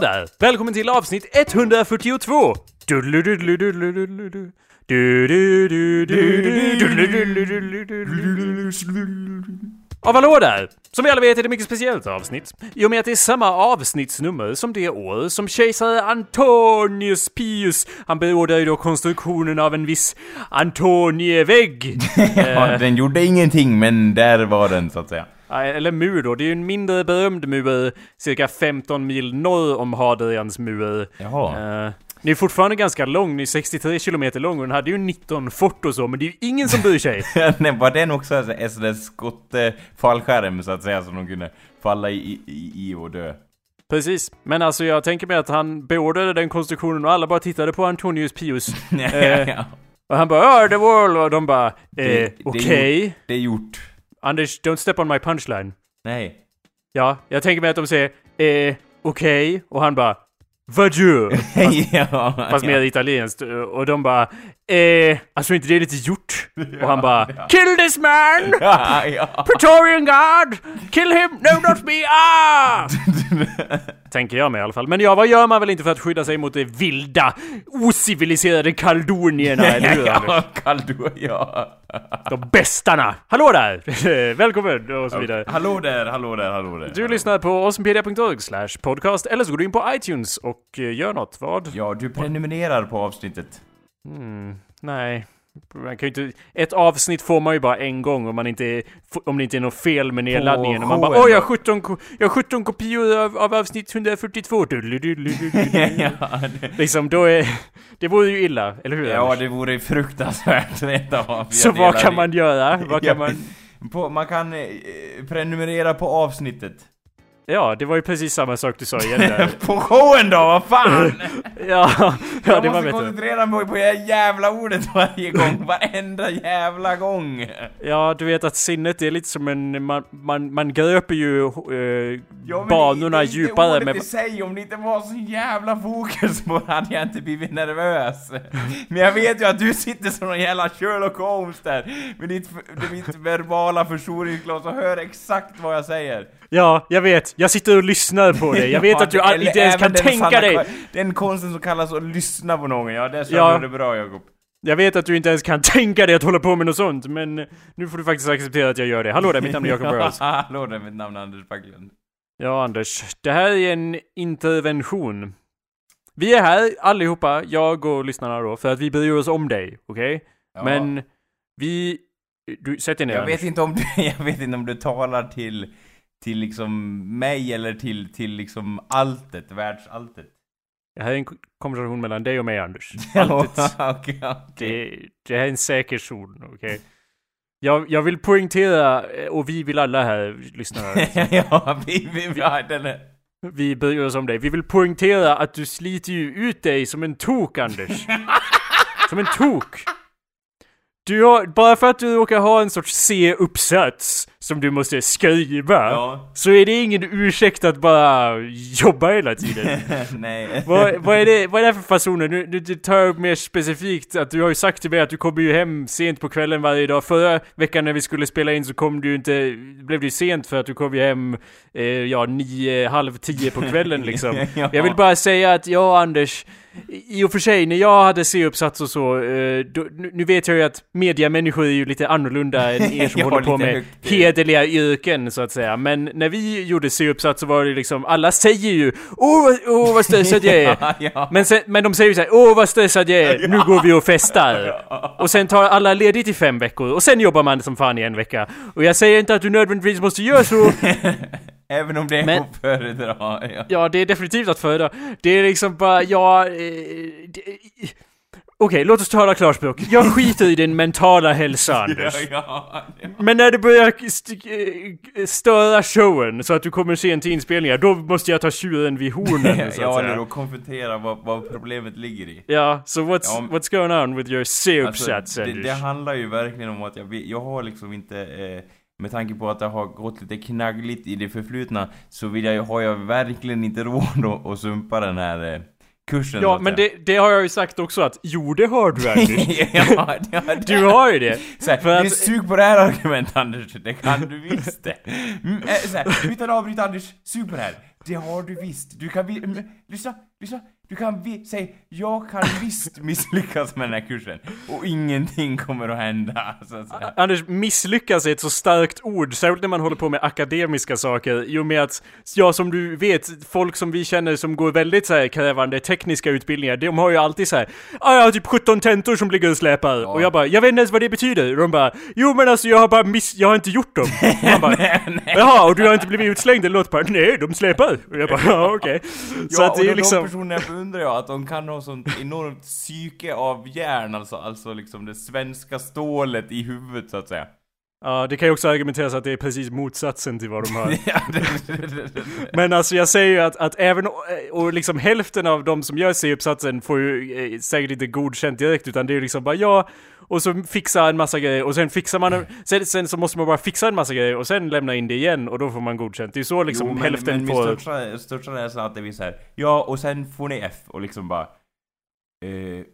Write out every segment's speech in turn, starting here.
Hallå där! Välkommen till avsnitt 142! Duddelududdeluddeluddeluddelud. Av Hallå där! Som vi alla vet är det ett mycket speciellt avsnitt. I och med att det är samma avsnittsnummer som det år som kejsare Antonius Pius, han beordrade ju då konstruktionen av en viss Antonievägg. Ja, den gjorde ingenting, men där var den så att säga. Eller mur då, det är ju en mindre berömd mur cirka 15 mil norr om Hadrians mur. Jaha. Eh, den är fortfarande ganska lång, den är 63 kilometer lång och den hade ju 19 fort och så, men det är ju ingen som bryr sig. Nej, var den också en sån där skottefallskärm så att säga som de kunde falla i, i, i och dö? Precis, men alltså jag tänker mig att han beordrade den konstruktionen och alla bara tittade på Antonius Pius. Eh. Och han bara "Ja, the world” och de bara Det- eh, det okej. gjort- Det är gjort. Anders, don't step on my punchline. Nej. Ja, jag tänker mig att de säger eh, okej och han bara Vadå? ja, Fast mer italienskt. Och de bara eh, alltså inte det är lite gjort? Och han bara Kill this man! Praetorian guard! Kill him! No not me! Ah! Tänker jag mig i alla fall. Men ja, vad gör man väl inte för att skydda sig mot det vilda, ociviliserade kaldonierna, eller hur ja, Kaldur, ja. De bästarna! Hallå där! Välkommen! Och så vidare. Hallå där, hallå där, hallå där. Du lyssnar på awesomepedia.org slash podcast, eller så går du in på iTunes och eh, gör något. Vad? Ja, du prenumererar på avsnittet. Hmm, nej. Man kan ju inte, ett avsnitt får man ju bara en gång om man inte om det inte är något fel med nedladdningen. Och man bara åh jag har då?" 17, ko- jag har 17 kopior av, av avsnitt 142. ja, det, liksom då är, det vore ju illa, eller hur? ja, det vore fruktansvärt rent av. Så vad kan man göra? Vad kan man... På, man kan eh, prenumerera på avsnittet. Ja, det var ju precis samma sak du sa igen där. på showen då, vad fan! Ja, ja jag det var måste bättre. koncentrera mig på det jävla ordet varje gång, varenda jävla gång! Ja, du vet att sinnet är lite som en... Man, man, man gröper ju eh, Ja, banorna det, det, djupare ordet med... i sig, om det inte var så jävla fokus på det hade jag inte blivit nervös. Men jag vet ju att du sitter som någon jävla Sherlock Holmes där, med ditt, med ditt verbala förstoringsglas och hör exakt vad jag säger. Ja, jag vet. Jag sitter och lyssnar på dig. Jag vet Ja, att du eller inte ens kan tänka sanna dig. Den konsten som kallas att lyssna på någon, ja där sa Ja. du det bra Jakob. Jag vet att du inte ens kan tänka dig att hålla på med något sånt, men nu får du faktiskt acceptera att jag gör det. Hallå där, mitt namn är Jacob Burrows. Hallå där, mitt namn är Anders Backlund. Ja, Anders. Det här är en intervention. Vi är här allihopa, jag och lyssnarna då, för att vi bryr oss om dig, okej? Ja. Men vi... Du, sätt dig ner Jag vet inte om du, jag vet inte om du talar till, till liksom mig eller till, till liksom alltet, världsalltet. Det här är en konversation mellan dig och mig, Anders. Alltet. Okej, okej. Det, det här är en säker zon, okej? Jag, jag vill poängtera, eh, och vi vill alla här lyssna, ja, vi, vi, vi har den här. vi bryr oss om dig. Vi vill poängtera att du sliter ju ut dig som en tok, Anders. Som en tok. Du har, bara för att du råkar ha en sorts C-uppsats som du måste skriva, Ja. så är det ingen ursäkt att bara jobba hela tiden. Nej. vad, vad, är det, vad är det för fasoner? Nu, nu, tar upp mer specifikt att du har ju sagt till mig att du kommer ju hem sent på kvällen varje dag. Förra veckan när vi skulle spela in så kom du inte, blev det ju sent för att du kom ju hem, eh, ja, nio, halv tio på kvällen liksom. Ja. Jag vill bara säga att ja, Anders, i och för sig, när jag hade C-uppsats och så, eh, då, nu, vet jag ju att mediamänniskor är ju lite annorlunda än er som håller på med högt. hederliga yrken så att säga. Men när vi gjorde C-uppsats så var det liksom, alla säger ju Åh, åh vad stressad jag är! Ja, ja. Men, sen, men de säger ju såhär, åh vad stressad jag är, nu går vi och festar. Och sen tar alla ledigt i fem veckor, och sen jobbar man som fan i en vecka. Och jag säger inte att du nödvändigtvis måste göra så, Även om det är Men- att föredra. Ja. ja det är definitivt att föredra. Det är liksom bara, ja... Eh, det- Okej, låt oss tala klarspråk. Jag skiter i din mentala hälsa, Anders. Ja, ja. Men när det börjar st- eh, störa showen så att du kommer sent till inspelningar, då måste jag ta tjuren vid hornen, så att Ja, eller konfrontera vad, vad problemet ligger i. Ja, so what's, Ja, men- what's going on with your C-uppsats, Alltså, det, det handlar ju verkligen om att jag, jag har liksom inte, eh, med tanke på att det har gått lite knaggligt i det förflutna, så vill jag, har jag verkligen inte råd att, att sumpa den här eh, kursen. Ja, men det, det har jag ju sagt också att, jo det har du Anders. ja, ja, det, Du har ju det. så här, för att- är sug på det här argumentet Anders, det kan du visst det. Mm, eh, så här, utan avbryta Anders, sug på det här. det har du visst. Du kan vi... men, Lyssna, lyssna. Du kan vi... Säg, jag kan visst misslyckas med den här kursen. Och ingenting kommer att hända, så att säga. Anders, misslyckas är ett så starkt ord, särskilt när man håller på med akademiska saker, i och med att, ja som du vet, folk som vi känner som går väldigt så här krävande tekniska utbildningar, de har ju alltid så här, ah, jag har typ 17 tentor som ligger och släpar, och jag bara, jag vet inte ens vad det betyder, och de bara, jo men alltså jag har bara miss, jag har inte gjort dem. Och man bara, jaha, och du har inte blivit utslängd eller något? Bara, nej, de släpar. Och jag bara, ja okej. Så ja, att det är liksom undrar jag, att de kan ha sånt enormt psyke av järn, alltså, alltså liksom det svenska stålet i huvudet så att säga. Ja, det kan ju också argumenteras att det är precis motsatsen till vad de har. Men alltså jag säger ju att, att även, och liksom hälften av de som gör C-uppsatsen får ju eh, säkert inte godkänt direkt utan det är ju liksom bara ja, och så fixa en massa grejer och sen fixar man, sen, sen så måste man bara fixa en massa grejer och sen lämna in det igen och då får man godkänt. Det är ju så liksom Jo, men, hälften men min får... största, största är att det blir så här. ja och sen får ni F och liksom bara... Eh,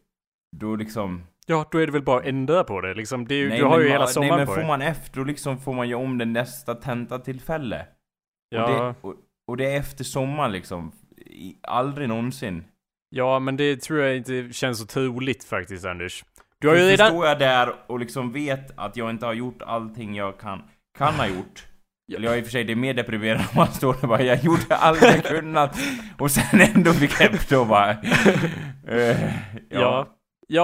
då liksom... Ja, då är det väl bara att ändra på det liksom. Det är, Nej, du har ju ma- hela Nej sommaren men på får dig. man F då liksom får man ju om det nästa tentatillfälle. Ja, Och, det, och, och det är efter sommaren liksom. I, aldrig någonsin. ja, men det tror jag inte känns så troligt faktiskt Anders. Du har ju redan... Står jag där och liksom vet att jag inte har gjort allting jag kan, kan ha gjort. Eller jag i och för sig, det är mer deprimerande om man står där bara jag gjorde allt jag kunnat och sen ändå fick F då bara. Eh, Ja. Ja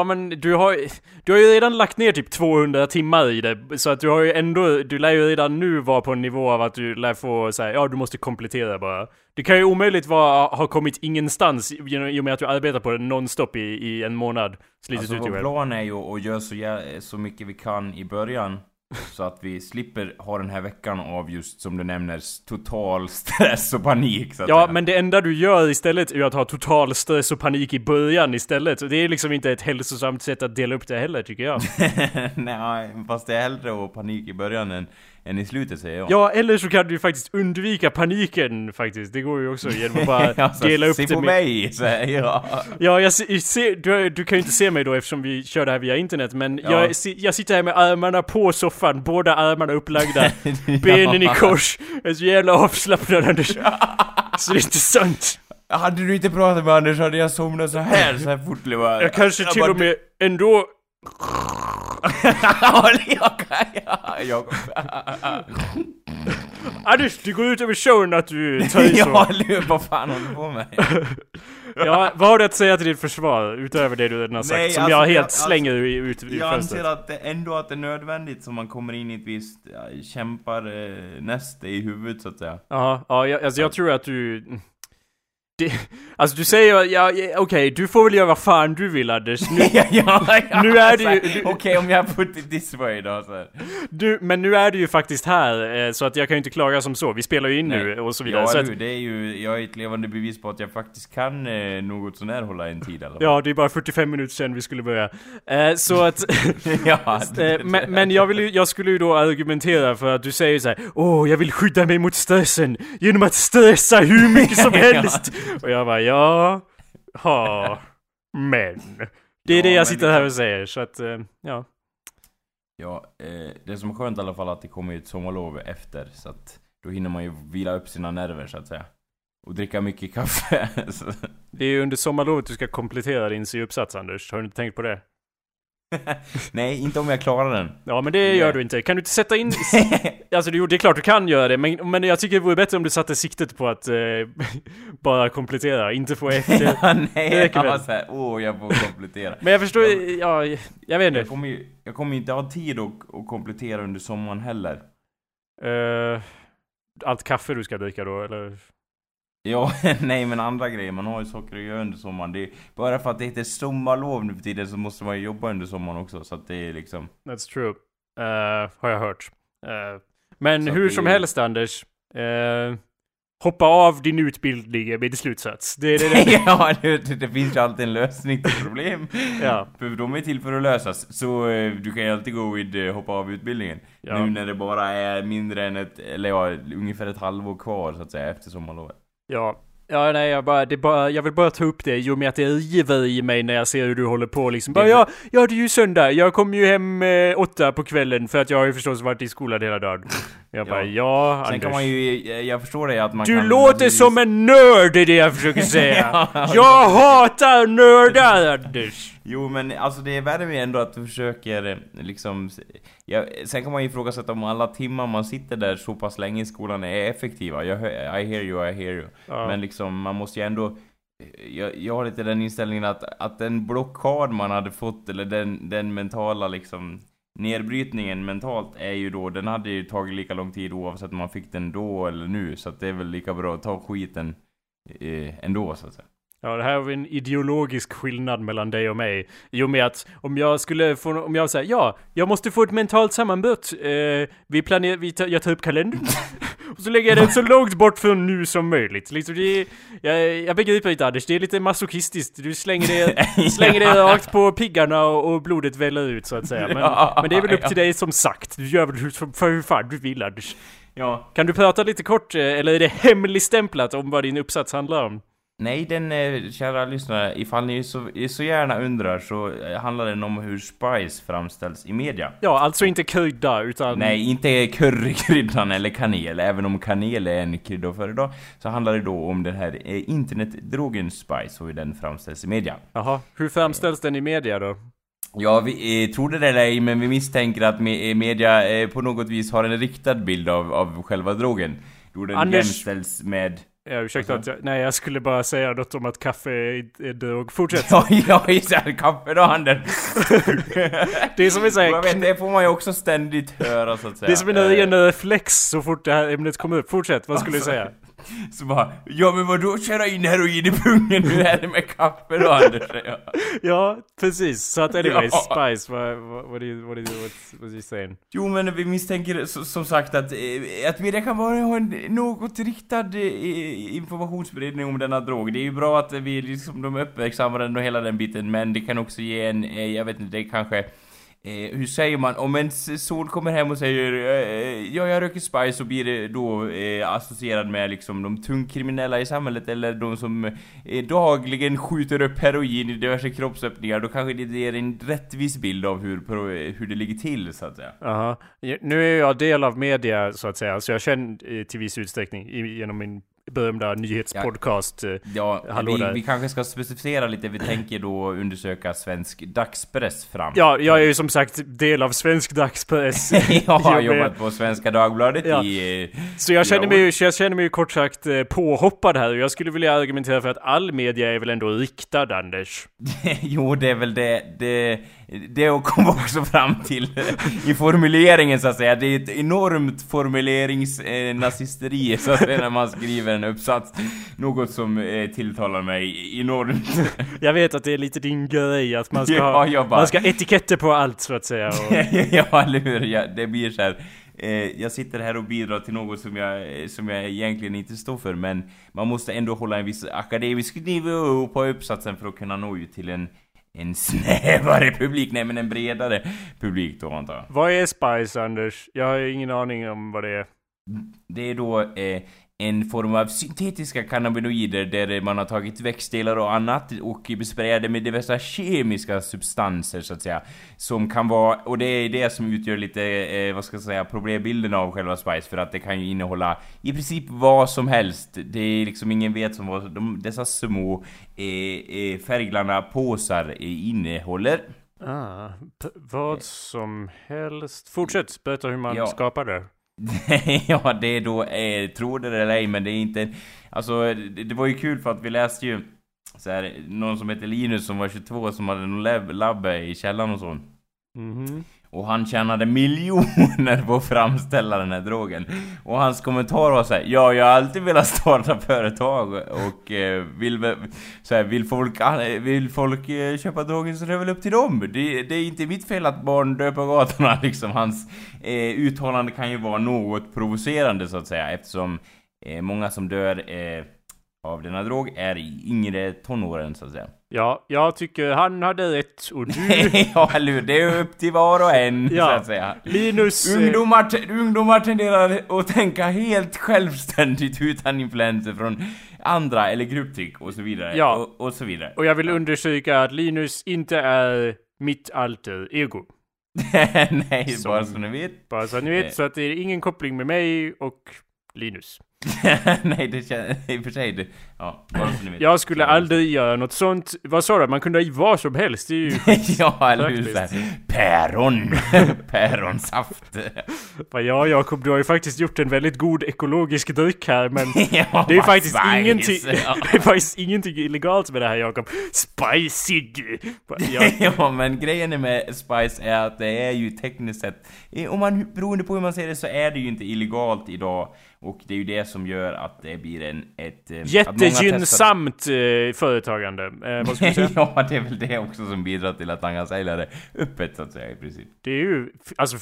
men du har, du har ju redan lagt ner typ 200 timmar i det, så att du har ju ändå, du lär ju redan nu vara på en nivå av att du lär få säga ja du måste komplettera bara. Det kan ju omöjligt vara, ha kommit ingenstans i och med att du arbetar på det nonstop i, i en månad. Alltså ut vår plan är ju att göra så, så mycket vi kan i början. Så att vi slipper ha den här veckan av just som du nämner total stress och panik så att Ja säga. men det enda du gör istället är att ha total stress och panik i början istället. Det är liksom inte ett hälsosamt sätt att dela upp det heller tycker jag. Nej, fast det är hellre att ha panik i början än, än i slutet säger jag. Ja, eller så kan du faktiskt undvika paniken faktiskt. Det går ju också genom att bara Alltså, dela upp se det på med... mig, säger jag. Ja, jag ser, du, du kan ju inte se mig då eftersom vi kör det här via internet, men Ja. jag, jag sitter här med armarna på soffan, båda armarna upplagda, benen i kors. Jag är så jävla avslappnad Anders. Så det är inte sant. Hade du inte pratat med Anders hade jag somnat så här så här fort. Jag kanske till och med ändå... Jag kan... Ja, jag... Anders, det går ut över showen att du tar i så. Ja, eller vad fan håller du på med? Ja, vad har du att säga till ditt försvar utöver det du redan har sagt? Nej, som alltså, jag jag- helt alltså, slänger ut i Jag fönstret. anser att det ändå att det är nödvändigt så man kommer in i ett visst ja, kämpar eh, i huvudet så att säga. Ja, ja, jag, alltså jag tror att du... Det, alltså du säger, ja, okej, du får väl göra vad fan du vill Anders. Nu, ja, ja, ja, Nu är det ju- här, Okej, om jag put it this way då så du, men nu är du ju faktiskt här, eh, så att jag kan ju inte klaga som så. Vi spelar ju in nu Nej. och så vidare. Ja, så att, du, det är ju, jag är ett levande bevis på att jag faktiskt kan eh, något sånär hålla en tid fall. ja, det är bara 45 minuter sedan vi skulle börja. Eh, så att... ja, Eh, men, men jag, vill ju, jag skulle ju då argumentera för att du säger så här: Åh, jag vill skydda mig mot stressen genom att stressa hur mycket som helst! Och jag bara, ja, ha, men. Det är Ja, det jag sitter här och säger, så att, eh, ja. Ja, eh, det som är skönt i alla fall att det kommer ett sommarlov efter så att då hinner man ju vila upp sina nerver så att säga. Och dricka mycket kaffe. Det är ju under sommarlovet du ska komplettera din C-uppsats Anders, har du inte tänkt på det? Nej, inte om jag klarar den. Ja men det gör du inte. Kan du inte sätta in... Alltså jo, det är klart du kan göra det, men, men jag tycker det vore bättre om du satte siktet på att eh, bara komplettera, inte få efter. ja, Det nej, räcker jag var såhär, åh jag får komplettera. Men jag förstår, ja, jag vet Jag inte. kommer ju, jag kommer inte ha tid att, att komplettera under sommaren heller. Eh, allt kaffe du ska dricka då, eller? Ja, nej men andra grejer, man har ju saker att göra under sommaren. Det är, bara för att det heter sommarlov nu för tiden så måste man ju jobba under sommaren också, så att det är liksom... That's true. Eh, har jag hört. Eh, men Så hur som är- helst Anders. eh, hoppa av din utbildning med din slutsats. Det är det, det. ja, det, det, finns ju alltid en lösning till problem. Ja. För de är till för att lösas. Så du kan ju alltid gå vid hoppa av utbildningen. Ja. Nu när det bara är mindre än ett, eller ja, ungefär ett halvår kvar så att säga efter sommarlovet. Ja. Ja, nej, jag bara, det bara, jag vill bara ta upp det i och med att det river i mig när jag ser hur du håller på liksom. Bara, ja, ja, det är ju söndag. Jag kommer ju hem eh, åtta på kvällen för att jag har ju förstås varit i skolan hela dagen. Jag bara, ja, Sen Anders. kan man ju, jag förstår det att man Du kan... låter som en nörd, är det jag försöker säga. jag hatar nördar, Anders. Jo men alltså det är värre med ändå att du försöker eh, liksom... Ja, sen kan man ju ifrågasätta om alla timmar man sitter där så pass länge i skolan är effektiva. Jag, I hear you, I hear you. Ja. Men liksom man måste ju ändå... Jag, jag har lite den inställningen att, att den blockad man hade fått, eller den, den mentala liksom nedbrytningen mentalt är ju då, den hade ju tagit lika lång tid oavsett om man fick den då eller nu. Så att det är väl lika bra att ta skiten eh, ändå så att säga. Ja, det här har vi en ideologisk skillnad mellan dig och mig. I och med att om jag skulle få, om jag säger ja, jag måste få ett mentalt sammanbrott. Eh, vi planerar, vi tar, jag tar upp kalendern. och så lägger jag den så långt bort från nu som möjligt. Liksom det är, jag, jag begriper inte Anders, det är lite masochistiskt. Du slänger det, slänger det rakt på piggarna och, och blodet väller ut så att säga. Men, Ja, men det är väl upp ja. till dig som sagt. Du gör väl hur, för hur fan du vill Anders. Ja, Kan du prata lite kort, eh, eller är det hemligstämplat om vad din uppsats handlar om? Nej, den eh, kära lyssnare, ifall ni så, så gärna undrar så eh, handlar den om hur spice framställs i media. Ja, alltså inte krydda utan... Nej, inte currykryddan eller kanel, även om kanel är en krydda att föredra. Så handlar det då om den här eh, internetdrogen spice och hur den framställs i media. Jaha, hur framställs den i media då? Ja, vi eh, tror det eller ej, men vi misstänker att me- media eh, på något vis har en riktad bild av, av själva drogen. Då den Anders- jämställs med... Ja, ursäkta att jag, Nej, jag skulle bara säga något om att kaffe är, är drog. Fortsätt! Ja, ja, just det, kaffe då, Anders! Det är som en sån här... vet, det får man ju också ständigt höra så att säga. Det är som en Eh, ren reflex så fort det här ämnet kommer upp. Fortsätt, vad skulle du Alltså, säga? Så bara, ja men vadå köra in heroin i pungen? Hur är det med kaffe då Anders? Ja. Ja, precis. Så att anyways, Ja. Spice, är, vad, är, what, what are you saying? Jo men vi misstänker som sagt att, eh, att media kan bara ha en något riktad eh, informationsberedning om denna drog. Det är ju bra att vi liksom, de uppmärksammar den och hela den biten men det kan också ge en, eh, jag vet inte, det kanske Eh, hur säger man? Om en sol son kommer hem och säger eh, eh, ja, jag röker spice så blir det då eh, associerad med liksom de tungkriminella i samhället eller de som eh, dagligen skjuter upp heroin i diverse kroppsöppningar. Då kanske det ger en rättvis bild av hur, hur det ligger till så att säga. Jaha. Nu är jag del av media så att säga, så jag känner eh, till viss utsträckning genom min berömda nyhetspodcast. eh, Ja, Hallå vi, där. vi kanske ska specificera lite. Vi tänker då undersöka svensk dagspress fram. Ja, jag är ju som sagt del av svensk dagspress. jag har jobbat på Svenska Dagbladet Ja. i... eh, Så jag känner, Ja. mig, jag känner mig kort sagt eh, påhoppad här. Jag skulle vilja argumentera för att all media är väl ändå riktad, Anders? jo, det är väl det, det, det kom också fram till i formuleringen så att säga. Det är ett enormt formuleringsnazisteri så att säga när man skriver en uppsats. Något som eh, tilltalar mig enormt. Jag vet att det är lite din grej att man ska, Ja, ha, bara- man ska ha etiketter på allt så att säga. Och, ja, eller hur? Ja, det blir så här. Eh, jag sitter här och bidrar till något som jag, eh, som jag egentligen inte står för, men man måste ändå hålla en viss akademisk nivå på uppsatsen för att kunna nå ut till en, en snävare publik, nej men en bredare publik då antar jag. vad är Spice, Anders? Jag har ingen aning om vad det är. Det är då eh, en form av syntetiska cannabinoider där man har tagit växtdelar och annat och besprayade med diverse kemiska substanser så att säga. Som kan vara, och det är det som utgör lite, eh, vad ska jag säga, problembilden av själva Spice för att det kan ju innehålla i princip vad som helst. Det är liksom ingen vet som vad de, dessa små eh, eh, färgglada påsar eh, innehåller. Ah, vad som helst. Fortsätt berätta hur man Ja. skapar det. ja, det är då, eh, tror det eller ej, men det är inte... Alltså, det, det var ju kul för att vi läste ju så här, någon som heter Linus som var 22 som hade en lab, labb i källaren och så. Mhm. Och han tjänade miljoner på att framställa den här drogen. Och hans kommentar var såhär, ja jag har alltid velat starta företag och eh, vill, så här, vill folk, vill folk eh, köpa drogen så det är väl upp till dem. Det, det är inte mitt fel att barn dör på gatorna liksom. Hans eh, uttalande kan ju vara något provocerande så att säga eftersom eh, många som dör eh, av denna drog är i yngre tonåren så att säga. Ja, jag tycker han hade rätt och du... ja, eller hur? Det är upp till var och en Ja. så att säga. Linus... eh, Ungdomar, ungdomar tenderar att tänka helt självständigt utan influenser från andra eller grupptryck och så vidare. Ja. Och, och så vidare. Och jag vill undersöka att Linus inte är mitt alter ego. Nej, Som- bara så ni vet. Bara så ni vet, Eh. så att det är ingen koppling med mig och Linus. Nej, det känns... I och för sig, det... Ja. Jag skulle aldrig göra något sånt. Vad sa du? Man kunde ha i vad som helst. Det är ju... ja, eller hur? Päron! Päronsaft. Ja, Jakob, du har ju faktiskt gjort en väldigt god ekologisk dryck här, men... ja, Det är faktiskt spice. ingenting, det är faktiskt ingenting illegalt med det här Jakob. Spicy! Ja, ja, men grejen med Spice är att det är ju tekniskt sett, om man, beroende på hur man ser det så är det ju inte illegalt idag. Och det är ju det som gör att det blir en, ett... eh, många testar- jättegynnsamt eh, företagande. Eh, vad ska vi säga? ja, det är väl det också som bidrar till att han sälja det öppet så att säga i princip. Det är ju, alltså,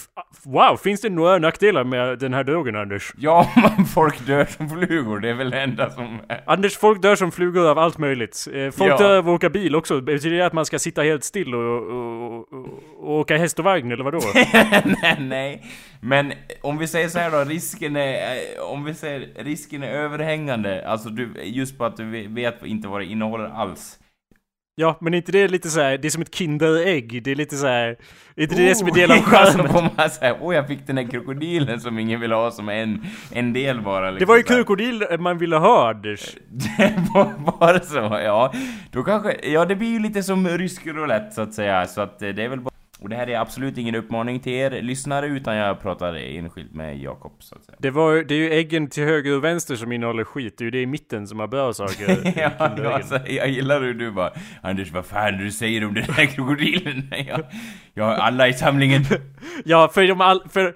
wow, finns det några nackdelar med den här drogen Anders? Ja, men folk dör som flugor, det är väl det enda som... Anders, folk dör som flugor av allt möjligt. Eh, folk Ja. dör av att åka bil också. Betyder det att man ska sitta helt still och, och, och, och åka häst och vagn, eller vadå? nej, nej. Men om vi säger så här då, risken är... eh, Om vi säger risken är överhängande, alltså du, just på att du vet inte vad det innehåller alls. Ja, men inte det är lite så här, det är som ett Kinderägg. Det är lite så här, är inte det det som är del av charmen? säga, åh jag fick den där krokodilen som ingen vill ha som en, en del bara Det liksom, var ju här. krokodil man ville ha, Anders. Det var bara så, ja. Då kanske, ja det blir ju lite som rysk roulette så att säga, så att eh, det är väl bara... Och det här är absolut ingen uppmaning till er lyssnare, utan jag pratar enskilt med Jakob så att säga. Det, var, det är ju äggen till höger och vänster som innehåller skit. Det är ju det i mitten som har bra saker. ja, Kinderäggen. ja, alltså, jag gillar hur du bara Anders vad fan du säger om den här krokodilen? ja, jag har alla i samlingen. Ja, för de, all, för,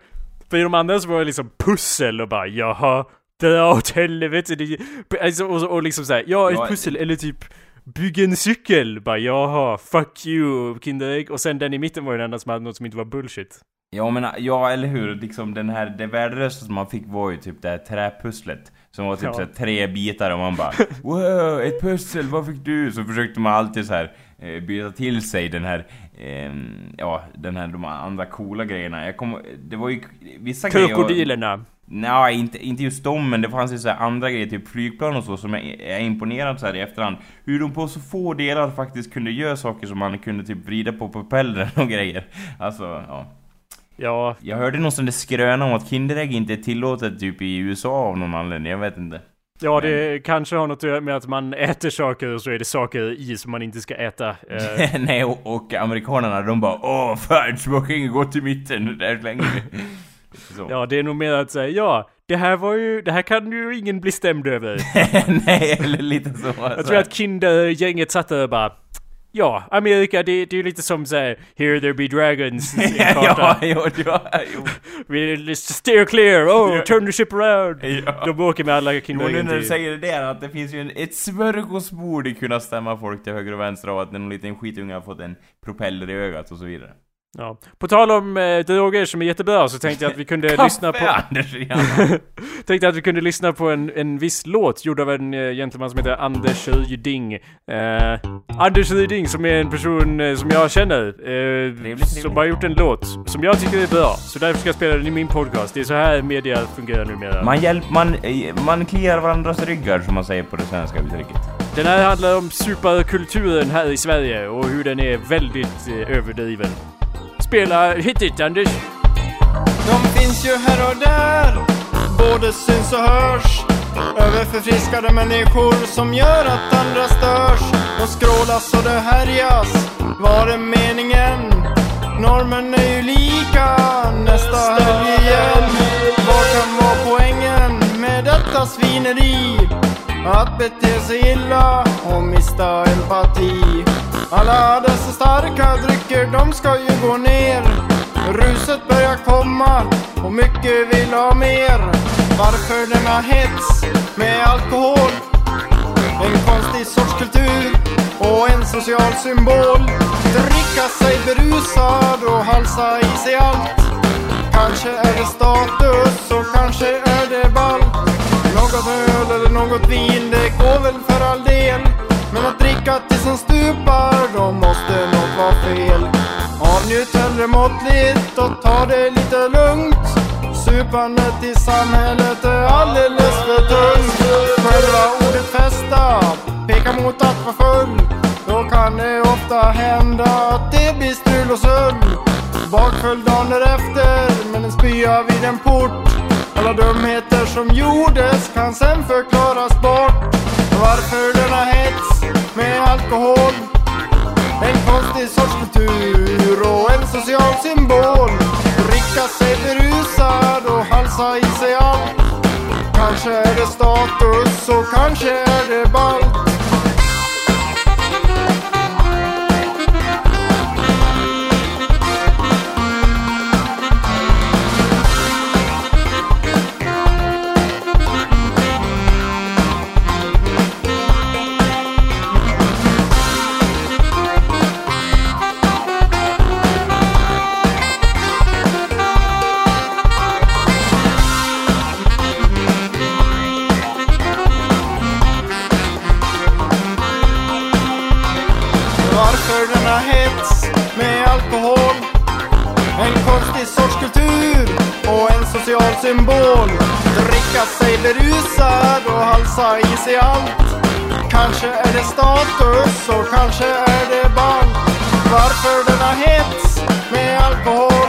för de andra så var det liksom pussel och bara jaha, dra åt helvete. Det, alltså, och, och liksom såhär, ja ett Ja, pussel eller typ Bygg en cykel! Bara jaha, fuck you Kinderägg. Och sen den i mitten var ju den enda som hade något som inte var bullshit. Ja men ja eller hur, liksom den här, det värdelösa som man fick var ju typ det här träpusslet Som var typ Ja. så tre bitar och man bara Wow, ett pussel, vad fick du? Så försökte man alltid så här eh, byta till sig den här, ehm, ja den här, de andra coola grejerna Jag kommer, det var ju vissa grejer Krokodilerna. Nej, inte, inte just dem, men det fanns ju så andra grejer, typ flygplan och så, som jag är imponerad så här i efterhand. Hur de på så få delar faktiskt kunde göra saker som man kunde typ vrida på propellern och grejer. Alltså, ja. Ja, Jag hörde någon sån där skröna om att Kinderägg inte är tillåtet typ i USA av någon anledning, jag vet inte. ja det kanske har något med att man äter saker och så är det saker i som man inte ska äta. Eh, Nej, och, och amerikanerna de bara Åh fan, smaka inget gott i mitten, där slänger vi. Så. ja, det är nog mer att säga ja, det här var ju, det här kan ju ingen bli stämd över. Nej, eller lite så. Jag tror att Kindergänget satt där och bara Ja, Amerika det, det är ju lite som såhär Here there be dragons ja, jo, ja, jo. We steer clear, oh turn the ship around. Ja. De åker med alla Jo, nu när du säger det där, att det finns ju en, ett smörgåsbord i kunna stämma folk till höger och vänster av att någon liten skitunge har fått en propeller i ögat och så vidare. Ja. På tal om eh, droger som är jättebra så tänkte jag att vi kunde lyssna på... Anders, tänkte att vi kunde lyssna på en, en viss låt gjord av en uh, gentleman som heter Anders Ryding. Eh, Anders Ryding som är en person eh, som jag känner. eh, trevligt. Som har gjort en låt som jag tycker är bra. Så därför ska jag spela den i min podcast. Det är så här media fungerar numera. Man hjälp, man, eh, man kliar varandras ryggar som man säger på det svenska uttrycket. Den här handlar om superkulturen här i Sverige och hur den är väldigt eh, överdriven. Spela hit Anders! De finns ju här och där, både syns och hörs. Överförfriskade människor som gör att andra störs. De skrålas och det härjas, var är meningen? Normen är ju lika nästa helg igen. Vad kan vara poängen med detta svineri? Att bete sig illa och mista empati. Alla dessa starka drycker, de ska ju gå ner. Ruset börjar komma och mycket vill ha mer. Varför denna hets med alkohol? En konstig sorts kultur och en social symbol. Dricka sig berusad och halsa i sig allt. Kanske är det status och kanske är det ballt. Något öl eller något vin, det går väl för all del. Men att dricka tills en stupar, då måste något vara fel. Avnjut hellre måttligt och ta det lite lugnt. Supandet i samhället är alldeles för tungt. Själva ordet festa pekar mot att vara full. Då kan det ofta hända att det blir strul och sull. Bakfull dagen därefter med en spya vid en port. Alla dumheter som gjordes kan sen förklaras bort. Varför denna hets med alkohol? En konstig sorts kultur och en social symbol. Dricka sig berusad och halsa i sig allt. Kanske är det status och kanske är det ballt. Varför denna hets med alkohol? En konstig sorts kultur och en social symbol. Dricka sig berusad och halsa i sig allt. Kanske är det status och kanske är det ball. Varför denna hets med alkohol?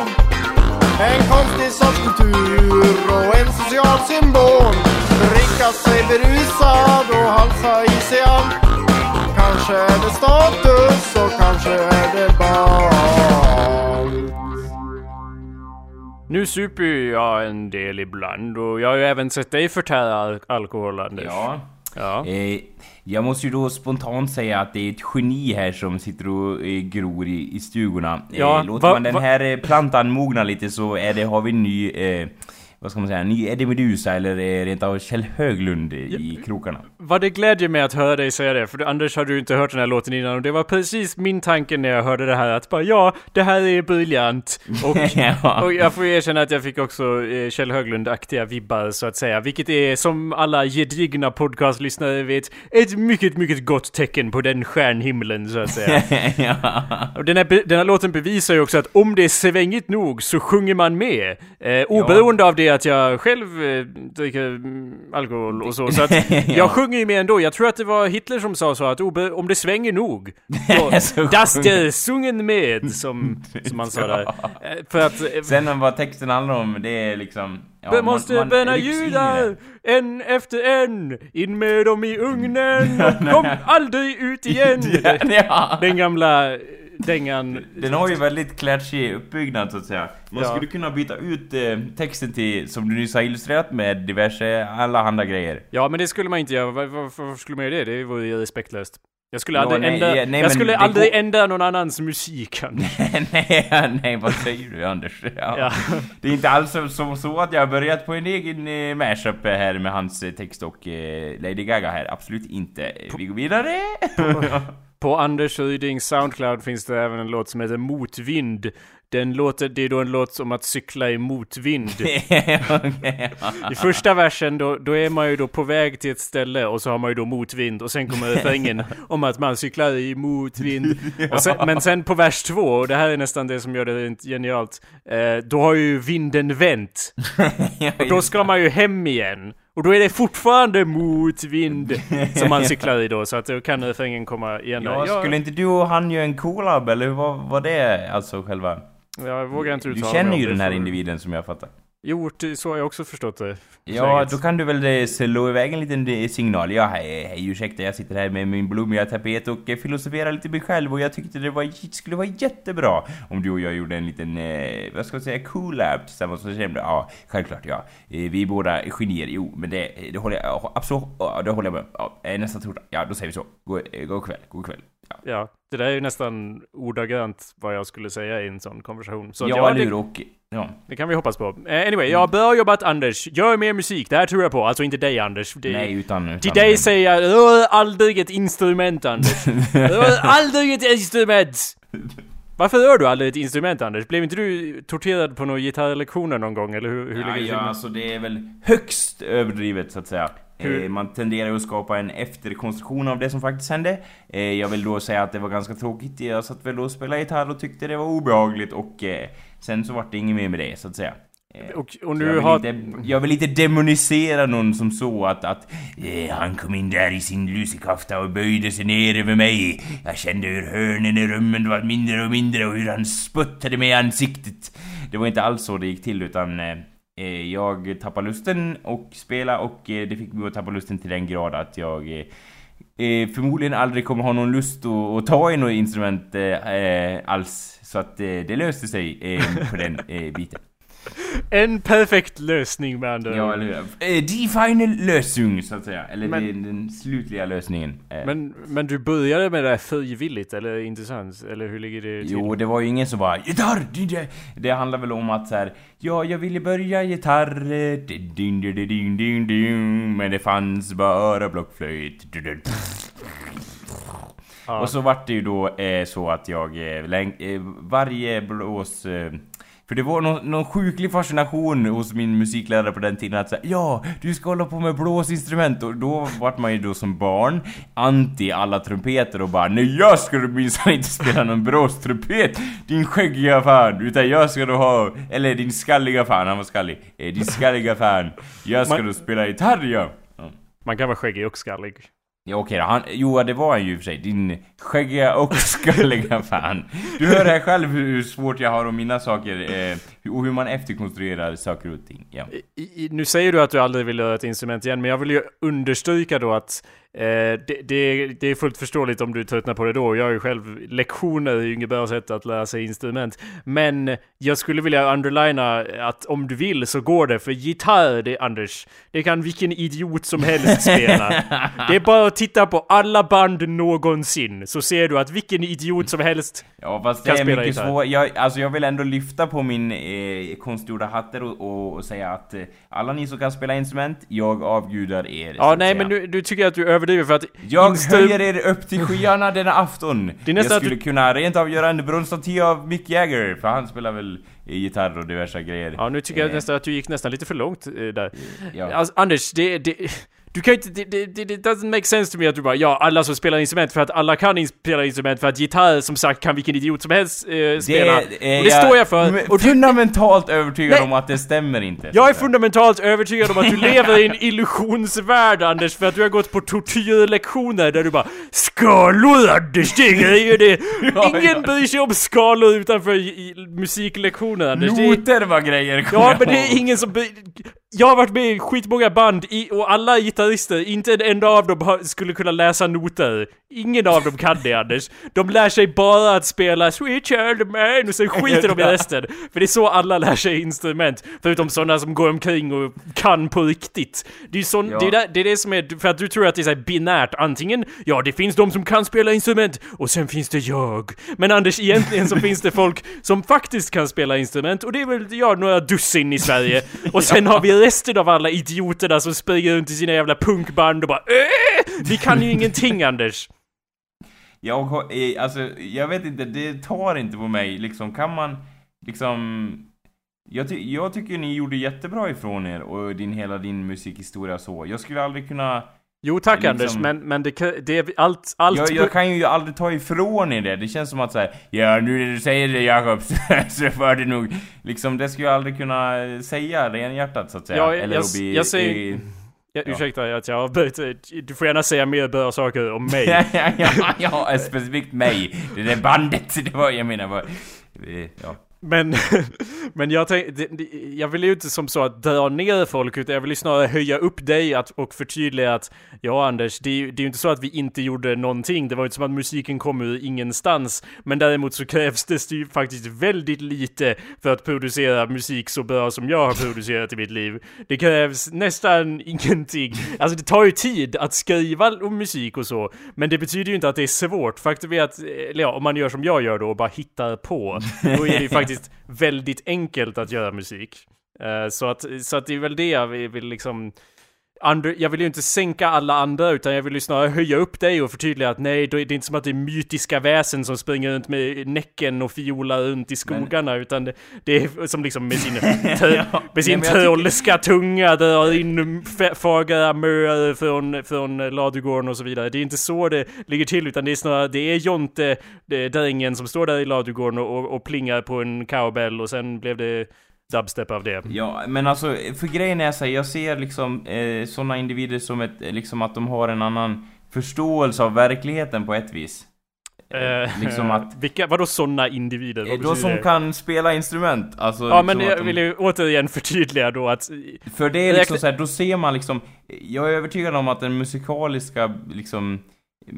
En konstig sorts kultur och en social symbol. Dricka sig berusad och halsa i sig allt. Kanske är det status och kanske är det. Nu super ju jag en del ibland och jag har ju även sett dig förtära al- alkohol Anders. Ja. Ja. Eh, jag måste ju då spontant säga att det är ett geni här som sitter och eh, gror i, i stugorna. Ja, eh, låter va- man den va- här eh, plantan mogna lite så är det, har vi en ny... Vad ska man säga? Ny Eddie Meduza eller eh, rent av Kjell Höglund i krokarna. Vad det glädjer mig att höra dig säga det, för Anders hade ju inte hört den här låten innan och det var precis min tanke när jag hörde det här att bara ja, det här är briljant. Och, Ja. och jag får erkänna att jag fick också eh, Kjell Höglund-aktiga vibbar så att säga, vilket är som alla gedigna podcastlyssnare vet, ett mycket, mycket gott tecken på den stjärnhimlen så att säga. ja. Och den här, den här låten bevisar ju också att om det är svängigt nog så sjunger man med. Eh, oberoende av det att jag själv eh, dricker mm, alkohol och så. Så att jag sjunger ju med ändå. Jag tror att det var Hitler som sa så att om det svänger nog. Då, das der sungen med, som, som man sa där. Eh, för att... eh, Sen vad texten handlar om, det är liksom... Ja, måste bränna in i judar, en efter en, in med dem i ugnen kom aldrig ut igen. ja. Den gamla dängan. Den har ju väldigt klatschig uppbyggnad så att säga. Man Ja. skulle kunna byta ut eh, texten till, som du nyss har illustrerat med diverse allehanda grejer. Ja, men det skulle man inte göra. Var- Varför skulle man göra det? Det vore ju respektlöst. Jag skulle aldrig nej, ändra, ja, nej, jag skulle aldrig går- ändra någon annans musik. Nej, nej, vad säger du Anders? Ja. Ja. Det är inte alls så, så, så att jag har börjat på en egen eh, mashup här med hans eh, text och eh, Lady Gaga här. Absolut inte. Vi går vidare. På Anders Rydings Soundcloud finns det även en låt som heter Motvind. Den låter, det är då en låt om att cykla i motvind. I första versen då, då är man ju då på väg till ett ställe och så har man ju då motvind och sen kommer refrängen om att man cyklar i motvind. Sen, men sen på vers två, och det här är nästan det som gör det rent genialt, eh, då har ju vinden vänt. Och då ska man ju hem igen. Och då är det fortfarande motvind som man cyklar i då, så att då kan refrängen komma igen. Ja, Jag- skulle inte du och han göra en collab eller vad var det alltså själva? Jag vågar inte Du uttala känner mig ju den här individen som jag fattar. Jo, det- så har jag också förstått det. Ja, då kan du väl eh, slå iväg en liten eh, signal. Ja, hej, hej, ursäkta, jag sitter här med min blommiga tapet och eh, filosoferar lite mig själv och jag tyckte det var, skulle vara jättebra om du och jag gjorde en liten, eh, vad ska jag säga, collab tillsammans. Så kände jag, ja, självklart, ja. Vi är båda genier, jo, men det, det håller jag, ja, absolut, ja, det håller jag med ja, eh, Nästa torsdag, ja, då säger vi så. God, god kväll, god kväll. Ja, Ja, det där är ju nästan ordagrant vad jag skulle säga i en sån konversation. Så ja, ja, eller hur? Och, ja. det kan vi hoppas på. Eh, anyway, ja, bra jobbat Anders. Gör mer musik, det här tror jag på. Alltså inte dig Anders. Det, Nej, utan... utan till dig säger jag, rör aldrig ett instrument Anders. rör aldrig ett instrument! Varför rör du aldrig ett instrument Anders? Blev inte du torterad på några gitarrlektioner någon gång? Eller hur, hur Ja, ja, alltså det är väl högst överdrivet så att säga. Hur- Eh, man tenderar ju att skapa en efterkonstruktion av det som faktiskt hände. Eh, jag vill då säga att det var ganska tråkigt. Jag satt väl och spelade gitarr och tyckte det var obehagligt och sen så vart det inget mer med det så att säga. Eh, Och, och jag, nu vill har... inte, jag vill inte demonisera någon som så att, att eh, han kom in där i sin lusekofta och böjde sig ner över mig. Jag kände hur hörnen i rummen var mindre och mindre och hur han sputtade mig i ansiktet. Det var inte alls så det gick till utan eh, eh, jag tappade lusten och spela och eh, det fick mig att tappa lusten till den grad att jag eh, förmodligen aldrig kommer ha någon lust att, att ta i något instrument eh, eh alls. Så att eh, det löste sig eh, på den eh, biten. En perfekt lösning med andra Ja, eller hur? Eh, Die final lösning, så att säga. Eller Men- den, den slutliga lösningen. Eh, Men, men du började med det här frivilligt, eller inte sant? Eller hur ligger det till? Jo, det var ju ingen som bara 'Gitarr!' Det, det, det handlar väl om att så här, Ja, jag ville börja gitarr eh, ding, ding, ding, ding, ding, Men det fanns bara blockflöjt. Och så vart det ju då eh, så att jag eh, varje blås... Eh, för det var någon, någon sjuklig fascination hos min musiklärare på den tiden att säga Ja, du ska hålla på med blåsinstrument och då vart man ju då som barn anti alla trumpeter och bara Nej jag ska du minsann inte spela någon blåstrumpet Din skäggiga fan Utan jag ska då ha Eller din skalliga fan, han var skallig eh, Din skalliga fan Jag ska Man- då spela gitarr ja. Man kan vara skäggig och skallig. Ja okej då, han, jo det var han ju i och för sig, din skäggiga och skalliga fan. Du hör här själv hur, hur svårt jag har att minnas saker eh, och hur man efterkonstruerar saker och ting. Ja. I, i, nu säger du att du aldrig vill göra ett instrument igen, men jag vill ju understryka då att eh, det, det, det är fullt förståeligt om du tröttnar på det då. Jag har ju själv lektioner i ungefär sätt att lära sig instrument. Men jag skulle vilja underlina att om du vill så går det, för gitarr, det Anders, det kan vilken idiot som helst spela. Det är bara att titta på alla band någonsin, så ser du att vilken idiot som helst Ja fast det Kan är spela mycket gitarr. svårt. Jag, alltså jag vill ändå lyfta på min eh, konstgjorda hatter och, och, och säga att eh, alla ni som kan spela instrument, jag avgudar er. Ja, nej, men du, du tycker att du överdriver för att... Jag instru- höjer er upp till skyarna denna afton! Det är nästan jag att skulle du- kunna rent av göra en bronsstaty av Mick Jagger, för han spelar väl gitarr och diverse grejer. Ja, nu tycker jag Eh, nästan att du gick nästan lite för långt eh, där. Ja. Alltså, Anders, det, det, du kan inte, det, det, det, det doesn't make sense to me att du bara ja, alla som spelar instrument för att alla kan spela instrument för att gitarr som sagt kan vilken idiot som helst eh, spela. är- och det jag står jag för. är Och du, fundamentalt övertygad Nej. om att det stämmer inte. jag är fundamentalt övertygad om att du lever i en illusionsvärld Anders, för att du har gått på tortyrlektioner där du bara Skalor Anders, det är det! Ingen bryr sig om skalor utanför i, i, musiklektioner Anders. Det Noter var grejer, Ja jag men det är ingen som... be- Jag har varit med i skitmånga band i, och alla gitarrister, inte en enda av dem har, skulle kunna läsa noter. Ingen av dem kan det Anders. De lär sig bara att spela Sweet Child Mine och sen skiter de i resten. För det är så alla lär sig instrument. Förutom sådana som går omkring och kan på riktigt. Det är, sån, Ja. det, är där, det är det som är, för att du tror att det är så binärt. Antingen, ja det finns de som kan spela instrument och sen finns det jag. Men Anders, egentligen så finns det folk som faktiskt kan spela instrument och det är väl, ja, några dussin i Sverige. Och sen har vi resten av alla idioterna som springer runt i sina jävla punkband och bara äh! Vi kan ju ingenting Anders. Jag har, eh, alltså, jag vet inte, det tar inte på mig liksom, kan man liksom... Jag, ty jag tycker ni gjorde jättebra ifrån er och din, hela din musikhistoria så. Jag skulle aldrig kunna... Jo tack Liksom- Anders, men, men det, det är allt, allt... Jag, jag kan ju aldrig ta ifrån er det. Det känns som att säga Ja, nu när du säger det Jakob, så, var det nog... Liksom, det skulle jag aldrig kunna säga renhjärtat så att säga. Ja, Eller jag- bli... jag säger- eh, Ja, ursäkta att jag börjat, du får gärna säga mer bra saker om mig. ja, ja, ja, specifikt mig. Det där bandet, det var, jag menar bara... eh, Ja. Men, men jag tänkte, jag vill ju inte som så att dra ner folk utan jag vill ju snarare höja upp dig att, och förtydliga att Ja Anders, det är ju det är ju inte så att vi inte gjorde någonting, det var ju inte som att musiken kom ur ingenstans. Men däremot så krävs det ju faktiskt väldigt lite för att producera musik så bra som jag har producerat i mitt liv. Det krävs nästan ingenting. Alltså det tar ju tid att skriva om musik och så. Men det betyder ju inte att det är svårt, faktum är att, eller ja, om man gör som jag gör då och bara hittar på Då är det ju faktiskt väldigt enkelt att göra musik. Eh, så, att, så att det är väl det jag vill liksom under, jag vill ju inte sänka alla andra utan jag vill ju snarare höja upp dig och förtydliga att nej, då är det inte som att det är mytiska väsen som springer runt med näcken och fiolar runt i skogarna utan det, det är som liksom med sin, tö, Ja, med sin men jag tycker- tunga drar in fagra möer från, från ladugården och så vidare. Det är inte så det ligger till utan det är snarare, det är Jonte, det är drängen som står där i ladugården och, och, och plingar på en cowbell och sen blev det dubstep av det. Ja, men alltså, för grejen är så här, jag ser liksom eh, sådana individer som ett, liksom att de har en annan förståelse av verkligheten på ett vis. Eh, liksom att- Vilka, vadå sådana individer? Vad Eh, Då som det? kan spela instrument, alltså Ja liksom men jag de- vill ju återigen förtydliga då att För det är liksom Räkna- så här, då ser man liksom Jag är övertygad om att den musikaliska liksom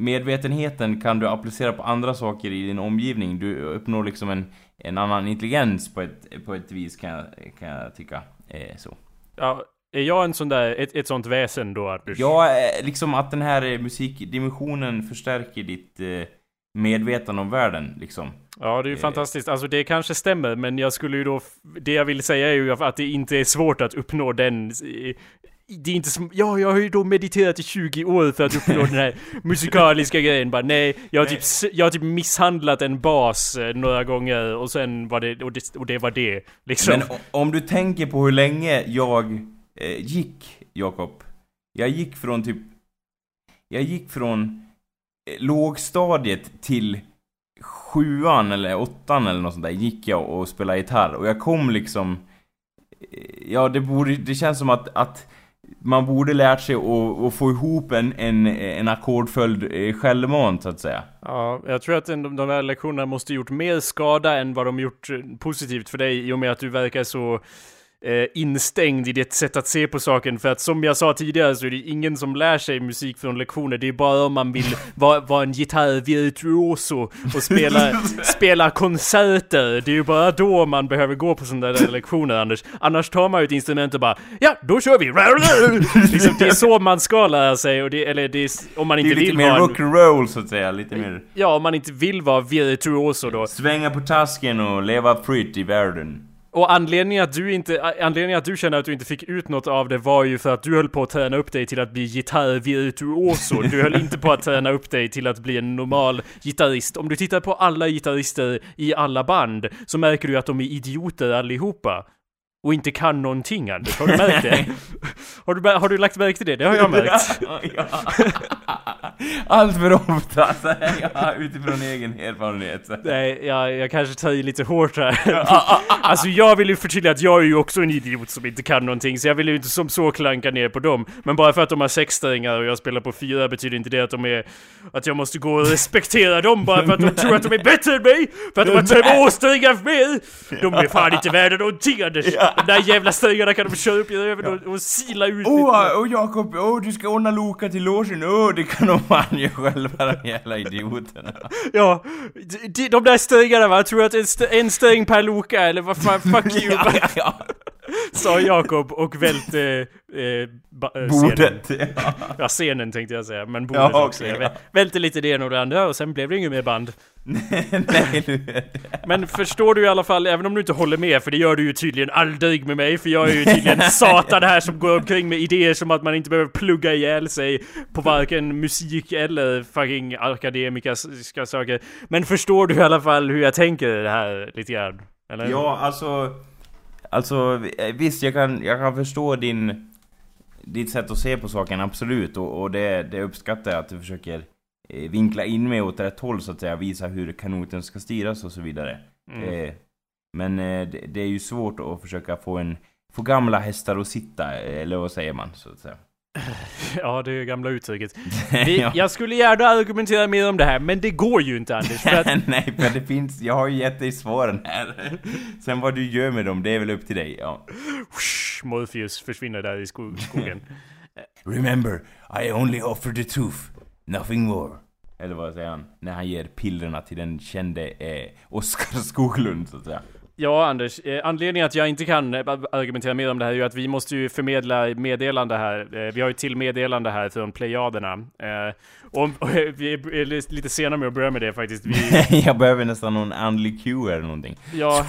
Medvetenheten kan du applicera på andra saker i din omgivning Du uppnår liksom en, en annan intelligens på ett, på ett vis kan jag, kan jag tycka eh, så Ja, är jag en sån där, ett, ett sånt väsen då Anders? Ja, eh, liksom att den här eh, musikdimensionen förstärker ditt eh, medvetande om världen liksom Ja, det är ju Eh. fantastiskt. Alltså det kanske stämmer, men jag skulle ju då... Det jag vill säga är ju att det inte är svårt att uppnå den... Det är inte som... Ja, jag har ju då mediterat i 20 år för att uppnå den här musikaliska grejen. Bara nej, jag har, typ, s- jag har typ misshandlat en bas eh, några gånger och sen var det... Och det, och det var det. Liksom. Men om du tänker på hur länge jag eh, gick, Jakob. Jag gick från typ... Jag gick från eh, lågstadiet till sjuan eller åttan eller något sånt där gick jag och spelade gitarr och jag kom liksom... eh, Ja, det borde... Det känns som att, att man borde lärt sig att, att få ihop en, en, en ackordföljd eh, självmant, så att säga. Ja, jag tror att de, de här lektionerna måste gjort mer skada än vad de gjort eh, positivt för dig i och med att du verkar så eh, instängd i ditt sätt att se på saken. För att som jag sa tidigare så är det ingen som lär sig musik från lektioner. Det är bara om man vill vara, vara en gitarrvirtuoso och spela, spela konserter. Det är ju bara då man behöver gå på sådana där lektioner Anders. Annars tar man ju ett instrument och bara ja, då kör vi! liksom, det är så man ska lära sig och det, eller det är, om man Det är inte lite vill mer rock'n'roll, så att säga. Lite mer... Ja, om man inte vill vara virtuoso då. Svänga på tasken och leva fritt i världen. Och anledningen att du inte, anledningen att du känner att du inte fick ut något av det var ju för att du höll på att träna upp dig till att bli gitarrvirtuoso. Du höll inte på att träna upp dig till att bli en normal gitarrist. Om du tittar på alla gitarrister i alla band så märker du att de är idioter allihopa. Och inte kan någonting Anders, har du märkt det? Har du, har du lagt märke till det? Det har jag märkt. ja. Allt för ofta, säger jag utifrån egen erfarenhet. Nej, jag, jag kanske tar i lite hårt här. alltså jag vill ju förtydliga att jag är ju också en idiot som inte kan någonting, så jag vill ju inte som så klanka ner på dem. Men bara för att de har sexsträngar och jag spelar på fyra betyder inte det att de är... Att jag måste gå och respektera dem bara för att de tror att de är bättre än mig! För att de har tvåsträngar mer! De är fan inte värda någonting Anders! De där jävla strängarna kan de köra upp i röven och, och sila ut Åh, oh, oh, Jakob, åh du ska ordna Loka till logen, åh det kan de fan göra själva de jävla idioterna. Ja, de, de, där strängarna va? Jag tror att en, st- en sträng per Loka eller vad fan, fuck you! Sa Jakob och välte eh, ba, eh, scenen. Bordet, ja. Ja, scenen tänkte jag säga, men bordet Ja, också. Jag ja. vä- välte lite det ena och det andra och sen blev det inget mer band. Nej, du. Men förstår du i alla fall, även om du inte håller med, för det gör du ju tydligen aldrig med mig, för jag är ju tydligen satan här som går omkring med idéer som att man inte behöver plugga ihjäl sig på varken musik eller fucking akademiska saker. Men förstår du i alla fall hur jag tänker det här lite grann? Eller? Ja, alltså... Alltså, visst jag kan, jag kan förstå din... Ditt sätt att se på saken, absolut. Och, och det, det uppskattar jag att du försöker eh, vinkla in mig åt rätt håll så att säga. Visa hur kanoten ska styras och så vidare. Mm. Eh, men eh, det, det är ju svårt att försöka få en... Få gamla hästar att sitta, eller vad säger man? Så att säga. Ja, det är gamla uttrycket. Vi, Ja. Jag skulle gärna argumentera mer om det här, men det går ju inte Anders. För att, Nej, men det finns... Jag har ju gett dig svaren här. Sen vad du gör med dem, det är väl upp till dig. Ja. Morpheus försvinner där i sko skogen. Remember, I only offer the truth, nothing more. Eller vad säger han? När han ger pillerna till den kände eh, Oskar Skoglund, så att säga. Ja, Anders. Eh, anledningen att jag inte kan eh, argumentera mer om det här är ju att vi måste ju förmedla meddelande här. Eh, vi har ju till meddelande här från Plejaderna. Eh, och, och vi är lite sena med att börja med det faktiskt. Vi, jag behöver nästan någon andlig cue eller någonting. Ja,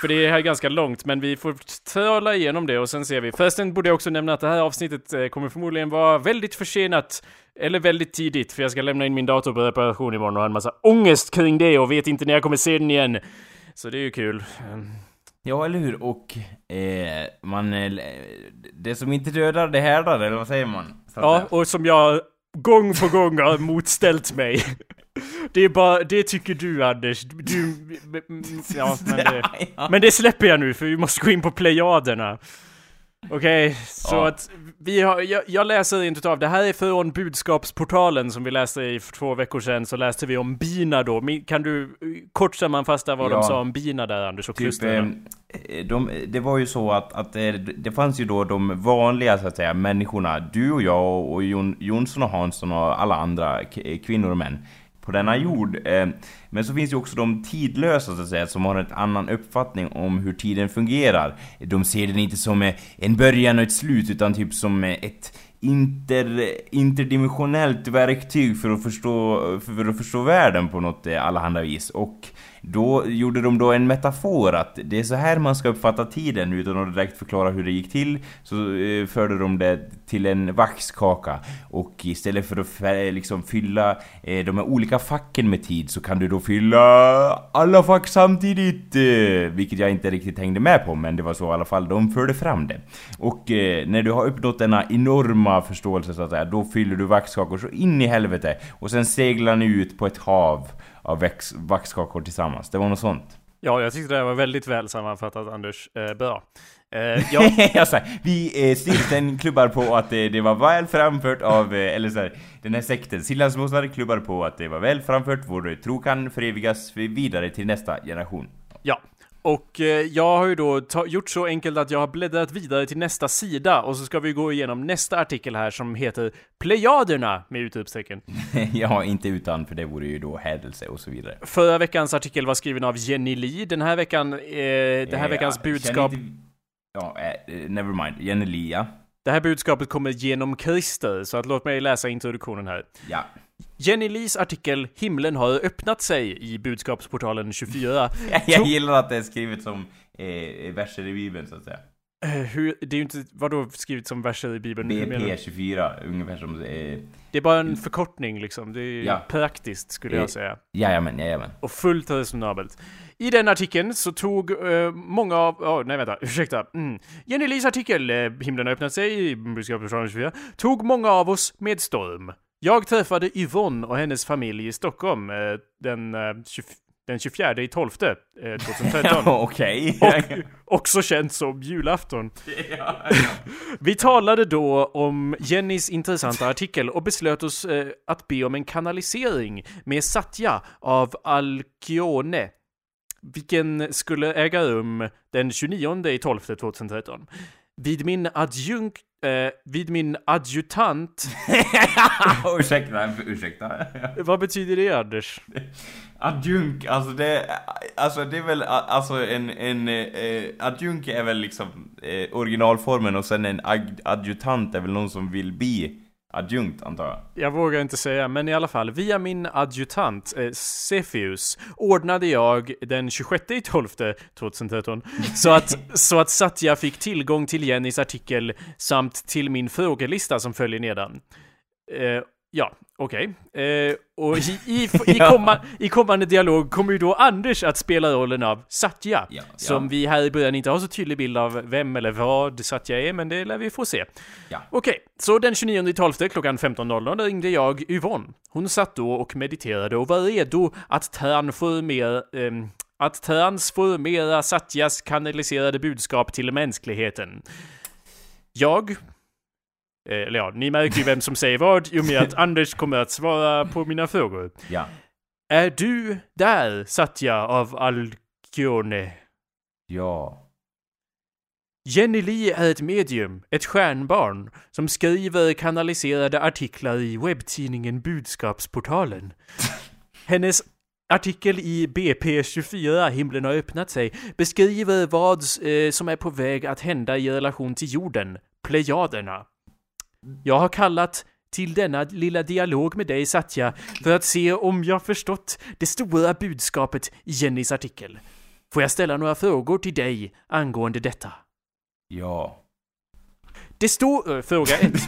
för det här är ganska långt, men vi får tröla igenom det och sen ser vi. Förresten borde jag också nämna att det här avsnittet kommer förmodligen vara väldigt försenat. Eller väldigt tidigt, för jag ska lämna in min dator på reparation imorgon och ha en massa ångest kring det och vet inte när jag kommer se den igen. Så det är ju kul. Ehm, Ja, eller hur? Och eh, man... Eh, det som inte dödar, det härdar, eller vad säger man? Ja, och som jag gång på gång har motställt mig. Det är bara, det tycker du Anders. Du, ja, men det, men det släpper jag nu för vi måste gå in på plejaderna. Okej, så Ja. att vi har, jag, jag läser inte av, det här är från budskapsportalen som vi läste i för två veckor sedan, så läste vi om bina då. Kan du eh, kort sammanfatta vad de Ja. sa om bina där Anders och Typ, klustren? eh, de, det var ju så att, att det, det fanns ju då de vanliga så att säga människorna, du och jag och Jon, Jonsson och Hansson och alla andra kvinnor och män på denna jord. Eh, men så finns ju också de tidlösa så att säga, som har en annan uppfattning om hur tiden fungerar. De ser den inte som eh, en början och ett slut utan typ som eh, ett inter, interdimensionellt verktyg för att förstå, för att förstå världen på något allehanda vis. Och då gjorde de då en metafor att det är så här man ska uppfatta tiden utan att direkt förklara hur det gick till. Så eh, förde de det till en vaxkaka. Och istället för att liksom fylla eh, de här olika facken med tid så kan du då fylla alla fack samtidigt eh, vilket jag inte riktigt hängde med på men det var så i alla fall de förde fram det. Och när du har uppnått denna enorma förståelse så att säga då fyller du vaxkakor så in i helvete. Och sen seglar ni ut på ett hav av väx, vaxkakor tillsammans. Det var något sånt. Ja, jag tyckte det var väldigt väl sammanfattat Anders. Eh, bra. Eh, ja, jag sa, vi eh, stiften klubbar på att eh, det var väl framfört av, eh, eller så här, den här sekten, Siljansmåsar klubbar på att det var väl framfört, vår tro kan förevigas vidare till nästa generation. Ja, och eh, jag har ju då gjort så enkelt att jag har bläddrat vidare till nästa sida och så ska vi gå igenom nästa artikel här som heter Plejaderna med utropstecken. ja, inte utan, för det vore ju då hädelse och så vidare. Förra veckans artikel var skriven av Jenny Lee. Den här veckan, eh, det här veckans ja, känner budskap, inte- Ja, eh, eh, never mind. Jenny Lia. det här budskapet kommer genom Christer, så att låt mig läsa introduktionen här. Ja. Jenny Lees artikel 'Himlen har öppnat sig' i budskapsportalen 24 Jag gillar att det är skrivet som eh, verser i bibeln så att säga. Eh, hur, det är ju inte, vadå skrivet som verser i bibeln? Hur menar du? BP24, ungefär som... Eh, Det är bara en förkortning liksom, det är Ja. praktiskt skulle Eh. jag säga. jajamän, jajamän. och fullt resonabelt. I den artikeln så tog eh, många av... Oh, nej vänta, ursäkta. Mm. Jenny Lis artikel, eh, Himlen har öppnat sig, i budskapet från 24, tog många av oss med storm. Jag träffade Yvonne och hennes familj i Stockholm eh, den, eh, 20, den 24 i 12 eh, 2013. Okej. och också känt som julafton. Vi talade då om Jennys intressanta artikel och beslöt oss eh, att be om en kanalisering med Satya av Alkyone. Vilken skulle äga rum den 29 i 12 2013. Vid min adjunkt, eh, vid min adjutant, ursäkta, ursäkta. vad betyder det Anders? Adjunk, alltså det, alltså det är väl, alltså en, en eh, adjunk är väl liksom eh, originalformen och sen en ad, adjutant är väl någon som vill bli adjunkt antar jag. Jag vågar inte säga, men i alla fall, via min adjutant eh, Cepheus ordnade jag den 26 i 12 2013 så att, så att Satya fick tillgång till Jennys artikel samt till min frågelista som följer nedan. Eh, ja, okej. Eh, och i, i, i, komma, i kommande dialog kommer ju då Anders att spela rollen av Satya. Ja, Som ja. vi här i början inte har så tydlig bild av vem eller vad Satya är, men det lär vi få se. Ja. Okej, så den 29 12 klockan 15.00 ringde jag Yvonne. Hon satt då och mediterade och var redo att transformera, ehm, att transformera Satyas kanaliserade budskap till mänskligheten. Jag eh, eller ja, ni märker ju vem som säger vad i och med att Anders kommer att svara på mina frågor. Ja. Är du där, Satya av Alkyone? Ja. Jenny Lee är ett medium, ett stjärnbarn, som skriver kanaliserade artiklar i webbtidningen Budskapsportalen. Hennes artikel i BP24, Himlen har öppnat sig, beskriver vad eh, som är på väg att hända i relation till jorden, Plejaderna. Jag har kallat till denna lilla dialog med dig Satya för att se om jag förstått det stora budskapet i Jennys artikel. Får jag ställa några frågor till dig angående detta? Ja. Det står... fråga ett.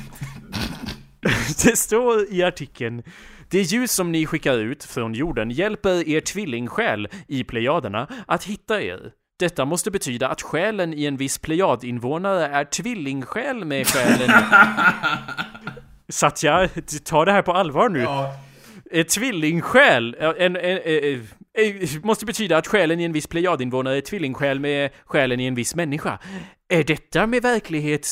det står i artikeln det ljus som ni skickar ut från jorden hjälper er tvillingsjäl i Plejaderna att hitta er. Detta måste betyda att själen i en viss Plejadinvånare är tvillingsjäl med själen... Satya, ta det här på allvar nu. Ja. Eh, tvillingsjäl, eh, en, en, en, en, måste betyda att själen i en viss plejadinvånare är tvillingsjäl med själen i en viss människa. Är detta med verklighet...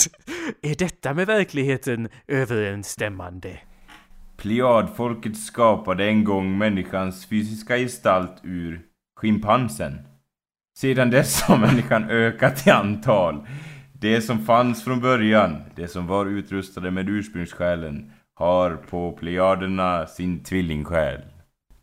är detta med verkligheten överensstämmande? Plejadfolket skapade en gång människans fysiska gestalt ur schimpansen. Sedan dess har människan ökat i antal. Det som fanns från början, det som var utrustade med ursprungssjälen, har på plejaderna sin tvillingsjäl.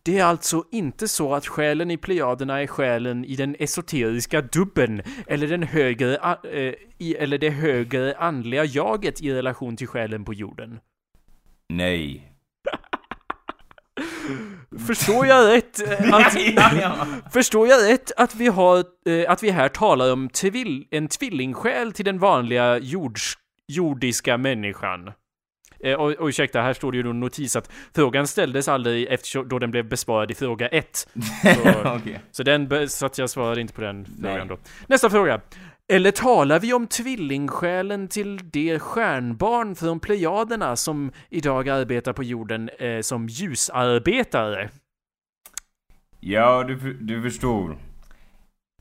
Det är alltså inte så att själen i plejaderna är själen i den esoteriska dubben eller, den högre, äh, i, eller det högre andliga jaget i relation till själen på jorden. Nej. Förstår jag rätt? Att, ja, ja. Förstår jag rätt att vi har, äh, att vi här talar om tvill, en tvillingsjäl till den vanliga jords, jordiska människan? Eh, och, och ursäkta, här står det ju en notis att frågan ställdes aldrig eftersom då den blev besvarad i fråga 1. Så, okay. så, den, så att jag svarade inte på den frågan Nej. då. Nästa fråga. Eller talar vi om tvillingsjälen till det stjärnbarn från Plejaderna som idag arbetar på jorden eh, som ljusarbetare? Ja, du, du förstår.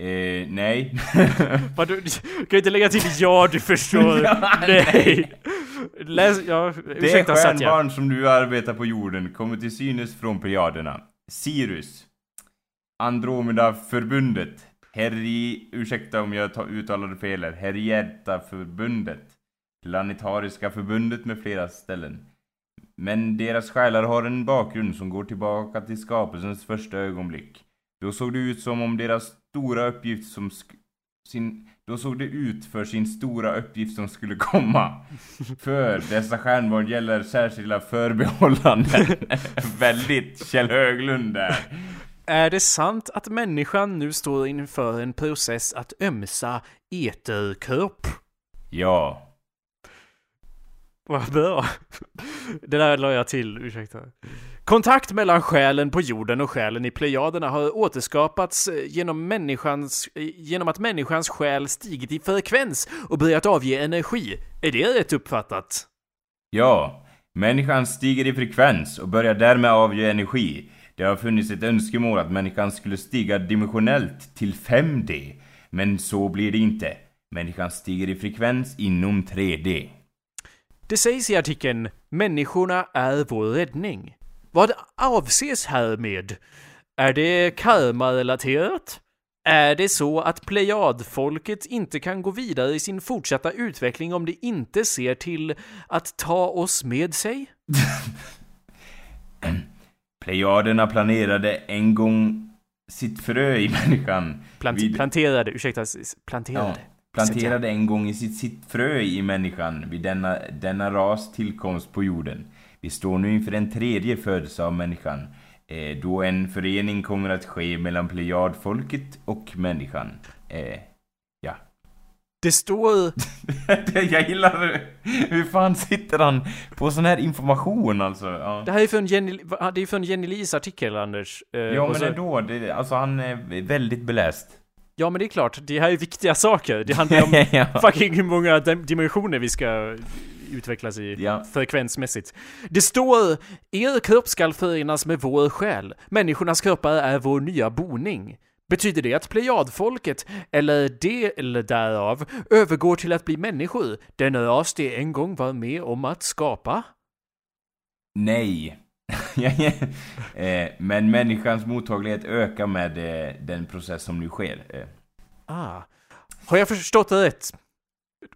Eh, nej. Vad du, kan inte lägga till ja, du förstår. ja, nej. Läs, ja, Det stjärnbarn som nu arbetar på jorden kommer till synes från perioderna. Sirius. Andromeda-förbundet. Herri... Ursäkta om jag uttalade fel här. Herrieta-förbundet. Planetariska förbundet med flera ställen. Men deras själar har en bakgrund som går tillbaka till skapelsens första ögonblick. Då såg det ut som om deras stora uppgift som sin då såg det ut för sin stora uppgift som skulle komma. För dessa stjärnbarn gäller särskilda förbehållanden. Väldigt Kjell Höglund där. Är det sant att människan nu står inför en process att ömsa eterkropp? Ja. Vad bra. Det där la jag till, ursäkta. Kontakt mellan själen på jorden och själen i plejaderna har återskapats eh, genom, människans, eh, genom att människans själ stigit i frekvens och börjat avge energi. Är det rätt uppfattat? Ja, människan stiger i frekvens och börjar därmed avge energi. Det har funnits ett önskemål att människan skulle stiga dimensionellt till 5D. Men så blir det inte. Människan stiger i frekvens inom 3D. Det sägs i artikeln “Människorna är vår räddning”. Vad avses härmed? Är det karma-relaterat? Är det så att plejadfolket inte kan gå vidare i sin fortsatta utveckling om de inte ser till att ta oss med sig? Plejaderna planerade en gång sitt frö i människan. Plant vid... Planterade, ursäkta, planterade. Ja, planterade en gång i sitt, sitt frö i människan vid denna, denna ras tillkomst på jorden. Vi står nu inför en tredje födelse av människan, eh, då en förening kommer att ske mellan plejadfolket och människan. Eh. Det står... jag gillar Hur fan sitter han på sån här information alltså? Ja. Det här är för en Jenny, det är för en Jenny Lis artikel, Anders. Eh, ja, men så... ändå. Det, alltså han är väldigt beläst. Ja men det är klart, det här är viktiga saker. Det handlar om ja. fucking hur många dimensioner vi ska utvecklas i ja. frekvensmässigt. Det står Er kropp skall förenas med vår själ. Människornas kroppar är vår nya boning. Betyder det att plejadfolket, eller det eller därav, övergår till att bli människor, den ras de en gång var med om att skapa? Nej. Eh, men människans mottaglighet ökar med eh, den process som nu sker. Eh. Ah. Har jag förstått det rätt?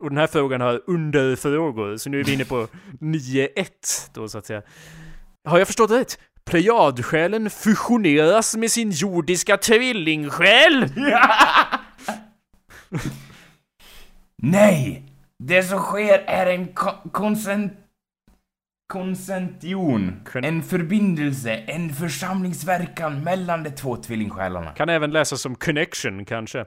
Och den här frågan har underfrågor, så nu är vi inne på 9-1 då så att säga. Har jag förstått rätt? Plejadsjälen fusioneras med sin jordiska tvillingsjäl? Nej! Det som sker är en ko konsent... Konsention. Kon en förbindelse, en församlingsverkan mellan de två tvillingsjälarna. Kan även läsas som connection, kanske.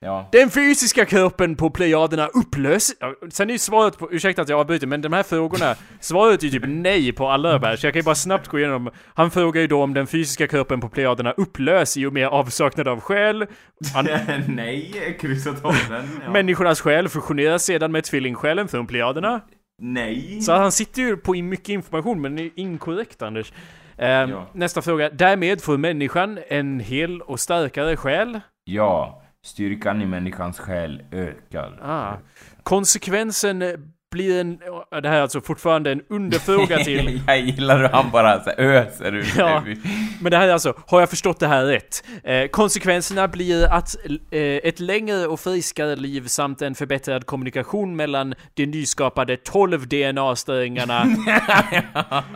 Ja. Den fysiska kroppen på plejaderna upplöses... Sen är ju svaret på... Ursäkta att jag avbryter, men de här frågorna... Svaret är ju typ nej på alla de här, så jag kan ju bara snabbt gå igenom. Han frågar ju då om den fysiska kroppen på plejaderna upplös i och med avsaknad av själ. Han... nej, kryssat av den. Ja. Människornas själ fusioneras sedan med tvillingsjälen från plejaderna. Nej. Så han sitter ju på mycket information, men det är inkorrekt Anders. Eh, Ja. Nästa fråga. Därmed får människan en hel och starkare själ. Ja, styrkan i människans själ ökar. Ah. Konsekvensen blir en... Det här är alltså fortfarande en underfråga till... jag gillar hur han bara så öser ur Ja. Men det här är alltså, har jag förstått det här rätt? Eh, konsekvenserna blir att eh, ett längre och friskare liv samt en förbättrad kommunikation mellan de nyskapade 12 DNA-strängarna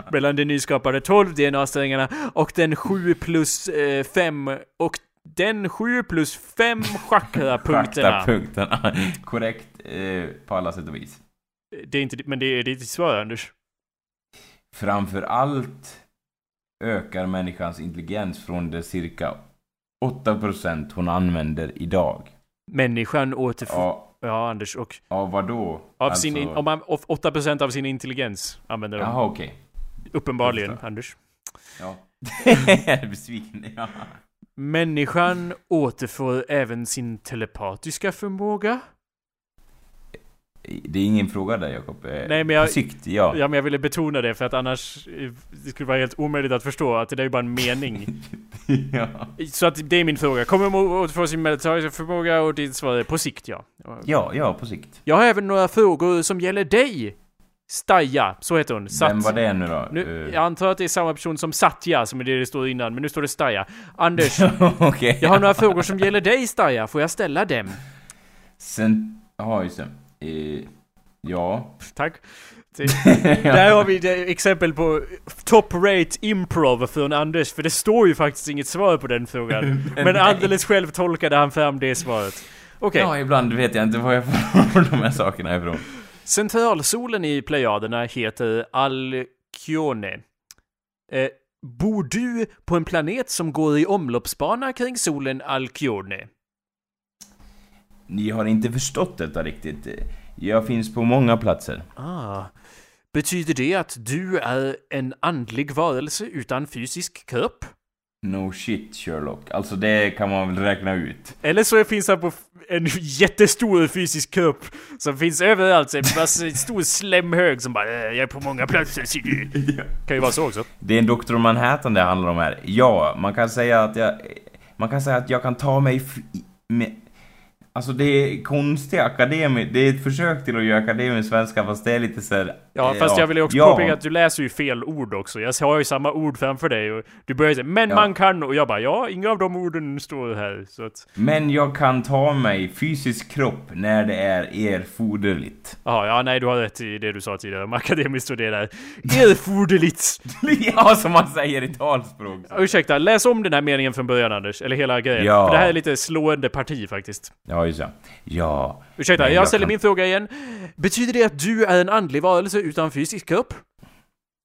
mellan de nyskapade 12 DNA-strängarna och den 7 plus 5 och den 7 plus 5 chakra-punkterna. punkterna. Korrekt eh, på alla sätt och vis. Det är inte, men det är ditt svar Anders. Framför allt ökar människans intelligens från de cirka 8% hon använder idag. Människan återfår... Ja. Ja, Anders, och ja vadå? av Alltså- sin, in, om man, av 8% av sin intelligens använder de. Jaha, okej. Uppenbarligen, Jag förstår. Anders. Ja. Jag är besviken. Ja. Människan återfår även sin telepatiska förmåga. Det är ingen fråga där, Jakob. Eh, Nej, men jag- sikt, ja. Ja, men jag ville betona det för att annars eh, det skulle vara helt omöjligt att förstå att det där är bara en mening. ja. Så att det är min fråga. Kommer man återfå sin militäriska förmåga och ditt svar är på sikt ja. Ja, ja, på sikt. Jag har även några frågor som gäller dig. Staja, så heter hon. Vem var det nu då? Nu, Eh, jag antar att det är samma person som Satya, som är det det står innan, men nu står det Staja. Anders, Okej. jag har några frågor som gäller dig Staja, får jag ställa dem? Sen... Jaha, just det. Eh, ja. Tack. Där har vi det exempel på top rate improv från Anders, för det står ju faktiskt inget svar på den frågan. Men alldeles själv tolkade han fram det svaret. Okej, Ja, ibland vet jag inte var jag får de här sakerna ifrån. Centralsolen i Plejaderna heter Alkyone. Eh, bor du på en planet som går i omloppsbana kring solen Alkyone? Ni har inte förstått detta riktigt. Jag finns på många platser. Ah. Betyder det att du är en andlig varelse utan fysisk kropp? No shit Sherlock. Alltså det kan man väl räkna ut. Eller så finns han på en jättestor fysisk kropp som finns överallt. En stor slemhög som bara "Eh, Jag är på många platser, ser du. Kan ju vara så också. Det är en Dr. Manhattan det handlar om här. Ja, man kan säga att jag... Man kan säga att jag kan ta mig... Med, alltså det är konstiga akademi... Det är ett försök till att göra akademisk svenska fast det är lite så här, Ja, eh, fast jag vill ju också ja. påpeka att du läser ju fel ord också. Jag har ju samma ord framför dig och du börjar säga 'Men Ja. man kan' och jag bara 'Ja, inga av de orden står här' så att... Men jag kan ta mig fysisk kropp när det är erforderligt. Jaha, ja nej du har rätt i det du sa tidigare om akademiskt och det där. Erforderligt! ja, som man säger i talspråk. Ursäkta, läs om den här meningen från början Anders, eller hela grejen. Ja. För det här är lite slående parti faktiskt. Ja, just det. Ja. Ursäkta, jag jag ställer kan- min fråga igen. Betyder det att du är en andlig varelse utan fysisk kropp?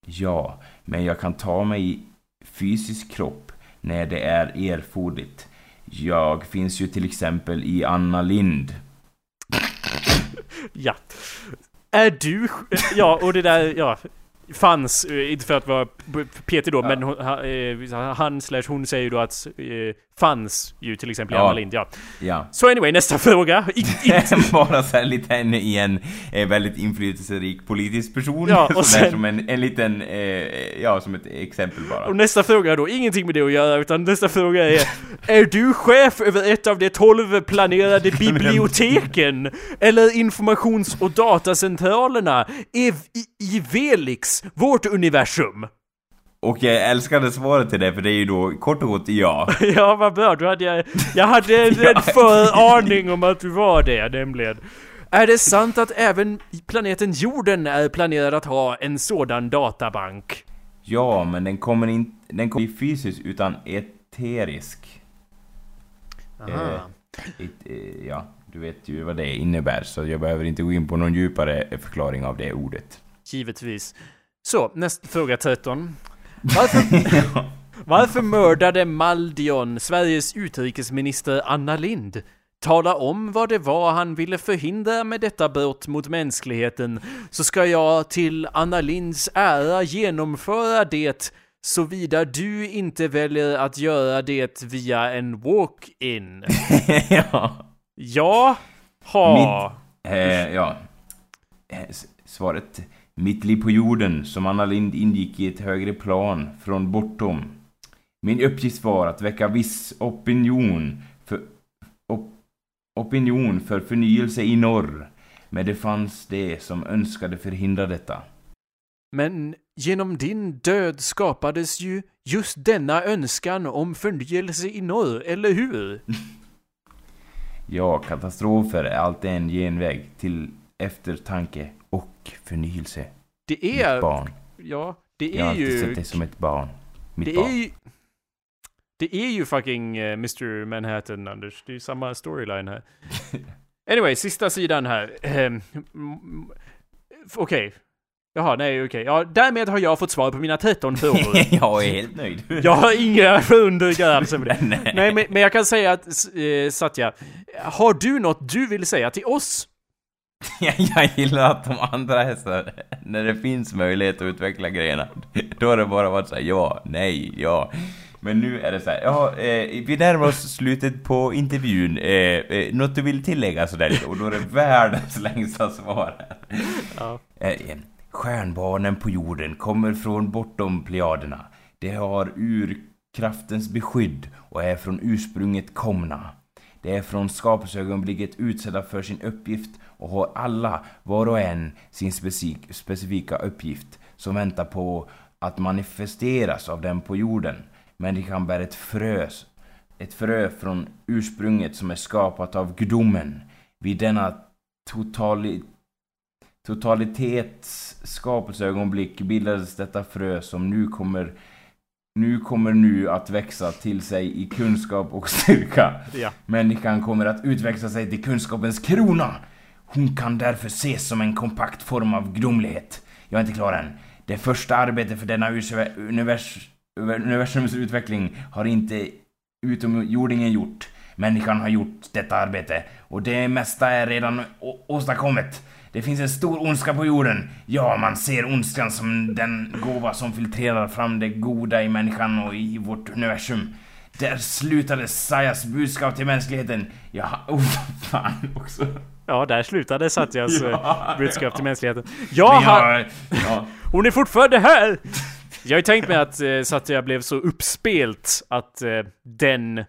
Ja, men jag kan ta mig i fysisk kropp när det är erforderligt. Jag finns ju till exempel i Anna Lind. Ja. Är du... Ja, och det där, ja. Fanns, eh, inte för att vara petig då, Ja. men hon- eh, han slash hon säger ju då att eh, fanns ju till exempel i Ja. Anna Lind, ja. Ja. Så anyway, nästa fråga. Bara så här lite en, i en eh, väldigt inflytelserik politisk person. Ja, och sen- som en, en liten, eh, ja som ett exempel bara. och nästa fråga då ingenting med det att göra, utan nästa fråga är Är du chef över ett av de tolv planerade biblioteken? Eller informations och datacentralerna i, i, i Velix, vårt universum? Och jag älskade svaret till det, för det är ju då kort och gott ja. Ja, vad bra. Då hade jag... Jag hade en rätt föraning om att du var det, nämligen. Är det sant att även planeten jorden är planerad att ha en sådan databank? Ja, men den kommer inte, den kommer inte fysisk utan eterisk. Aha. Ett, eh, ja, du vet ju vad det innebär, så jag behöver inte gå in på någon djupare förklaring av det ordet. Givetvis. Så, nästa fråga 13. Varför, varför mördade Maldion Sveriges utrikesminister Anna Lind? Tala om vad det var han ville förhindra med detta brott mot mänskligheten, så ska jag till Anna Linds ära genomföra det, såvida du inte väljer att göra det via en walk-in. ja. Ja, ha. Eh, ja. Eh, Svaret Mitt liv på jorden, som Anna Lind ingick i ett högre plan från bortom. Min uppgift var att väcka viss opinion för, op, opinion för förnyelse i norr. Men det fanns det som önskade förhindra detta. Men genom din död skapades ju just denna önskan om förnyelse i norr, eller hur? Ja, katastrofer är alltid en genväg till eftertanke och förnyelse. Det Mitt är... barn. Ja, det Jag har är alltid ju... sett dig som ett barn. Mitt Det barn. är ju... Det är ju fucking eh, Mr Manhattan, Anders. Det är ju samma storyline här. Anyway, sista sidan här. Ehm, Okej. Jaha, nej okej. Ja, därmed har jag fått svar på mina 13 frågor. jag är helt nöjd. Jag har inga funderingar alls över det. Nej, men, men jag kan säga att, eh, Satya, har du något du vill säga till oss? jag gillar att de andra är så när det finns möjlighet att utveckla grejerna, då har det bara varit såhär ja, nej, ja. Men nu är det så här, ja, eh, vi närmar oss slutet på intervjun. Eh, eh, något du vill tillägga sådär lite? Och då är det världens längsta svar. Ja. Eh, eh, stjärnbarnen på jorden kommer från bortom plejaderna. De har urkraftens beskydd och är från ursprunget komna. De är från skapelseögonblicket utsedda för sin uppgift och har alla, var och en, sin specifik, specifika uppgift som väntar på att manifesteras av dem på jorden. Människan bär ett frö, ett frö från ursprunget som är skapat av gudomen. Vid denna totali, totalitets skapelseögonblick bildades detta frö som nu kommer nu kommer nu att växa till sig i kunskap och styrka. Ja. Människan kommer att utveckla sig till kunskapens krona. Hon kan därför ses som en kompakt form av gudomlighet. Jag är inte klar än. Det första arbetet för denna univers, universums utveckling har inte utomjordingen gjort. Människan har gjort detta arbete och det mesta är redan åstadkommet. Det finns en stor ondska på jorden. Ja, man ser ondskan som den gåva som filtrerar fram det goda i människan och i vårt universum. Där slutade Sayas budskap till mänskligheten. Ja, oh, fan också. Ja, där slutade Satyas Ja. ja. budskap till mänskligheten. Jag har... Ja. Hon är fortfarande här! Jag har ju tänkt mig att eh, Satya blev så uppspelt att eh, den eh,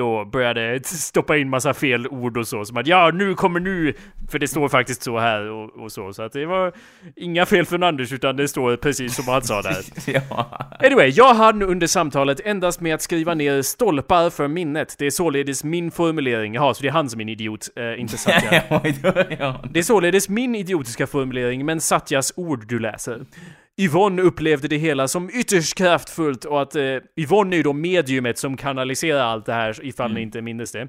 då började stoppa in massa fel ord och så. Som att ja, nu kommer nu! För det står faktiskt så här och, och så. Så att det var inga fel från Anders utan det står precis som han sa där. ja. Anyway, jag hann under samtalet endast med att skriva ner stolpar för minnet. Det är således min formulering. Jaha, så det är han som är en idiot, eh, inte Satya. Det är således min idiotiska formulering, men Satyas ord du läser. Yvonne upplevde det hela som ytterst kraftfullt och att eh, Yvonne är ju då mediumet som kanaliserar allt det här ifall ni inte minns det.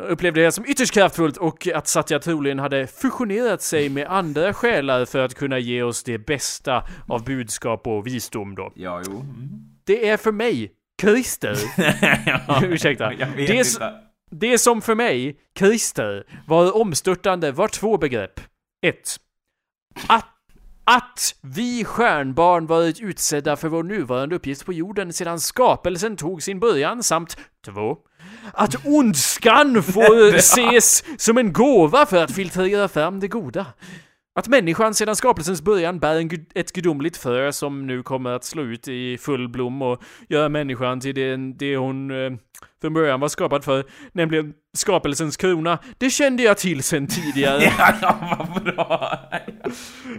Upplevde det som ytterst kraftfullt och att Satya troligen hade fusionerat sig med andra själar för att kunna ge oss det bästa av budskap och visdom då. Ja, jo. Mm. Det är för mig, Christer, ja. ursäkta, Jag vet det inte. det som för mig, Christer, var omstörtande var två begrepp. Ett. Att, att vi stjärnbarn varit utsedda för vår nuvarande uppgift på jorden sedan skapelsen tog sin början samt två. Att ondskan får ses som en gåva för att filtrera fram det goda. Att människan sedan skapelsens början bär en, ett gudomligt frö som nu kommer att slå ut i full blom och göra människan till det, det hon eh, från början var skapad för, nämligen skapelsens krona. Det kände jag till sen tidigare. Ja, vad bra.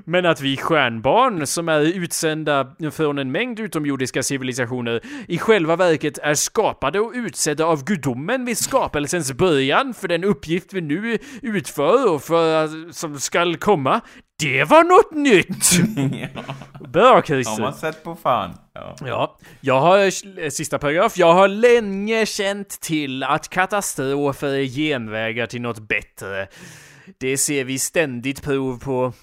Men att vi stjärnbarn, som är utsända från en mängd utomjordiska civilisationer, i själva verket är skapade och utsedda av gudomen vid skapelsens början för den uppgift vi nu utför och för som skall komma, det var något nytt! Bra Har Christer! man sett på fan? Ja. Ja, jag har, eh, sista paragraf, jag har länge känt till att katastrofer är genvägar till något bättre. Det ser vi ständigt prov på.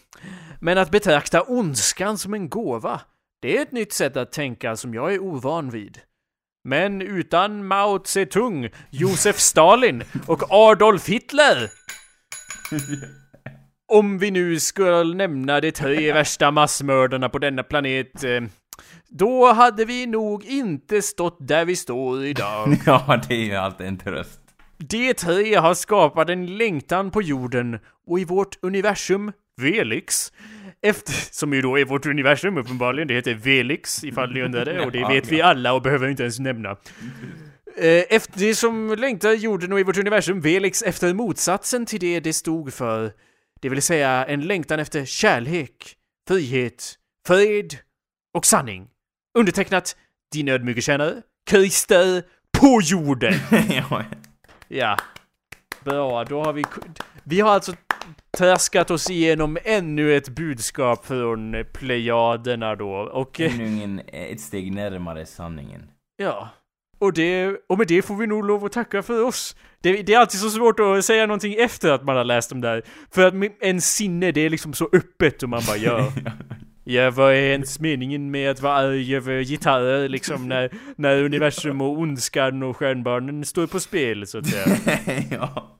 Men att betrakta ondskan som en gåva, det är ett nytt sätt att tänka som jag är ovan vid. Men utan Mao Zedong, Josef Stalin och Adolf Hitler om vi nu ska nämna de tre värsta massmördarna på denna planet, eh, då hade vi nog inte stått där vi står idag. ja, det är ju alltid en tröst. De tre har skapat en längtan på jorden och i vårt universum, Velix, efter, som ju då är vårt universum uppenbarligen, det heter Velix ifall ni undrar det, och det vet vi alla och behöver inte ens nämna. Eh, Efter det som längtar jorden och i vårt universum, Velix efter motsatsen till det det stod för. Det vill säga en längtan efter kärlek, frihet, fred och sanning. Undertecknat din ödmjuke tjänare, Christer på jorden. ja. Ja. Bra, då har vi... Vi har alltså traskat oss igenom ännu ett budskap från eh, Plejaderna då. Och... eh, Ännu ingen, ett steg närmare sanningen. Ja. Och, det, och med det får vi nog lov att tacka för oss. Det, det är alltid så svårt att säga någonting efter att man har läst dem där. För att en sinne, det är liksom så öppet och man bara ja. Ja, vad är ens meningen med att vara arg över gitarrer liksom när, när universum och ondskan och stjärnbarnen står på spel så att säga. ja.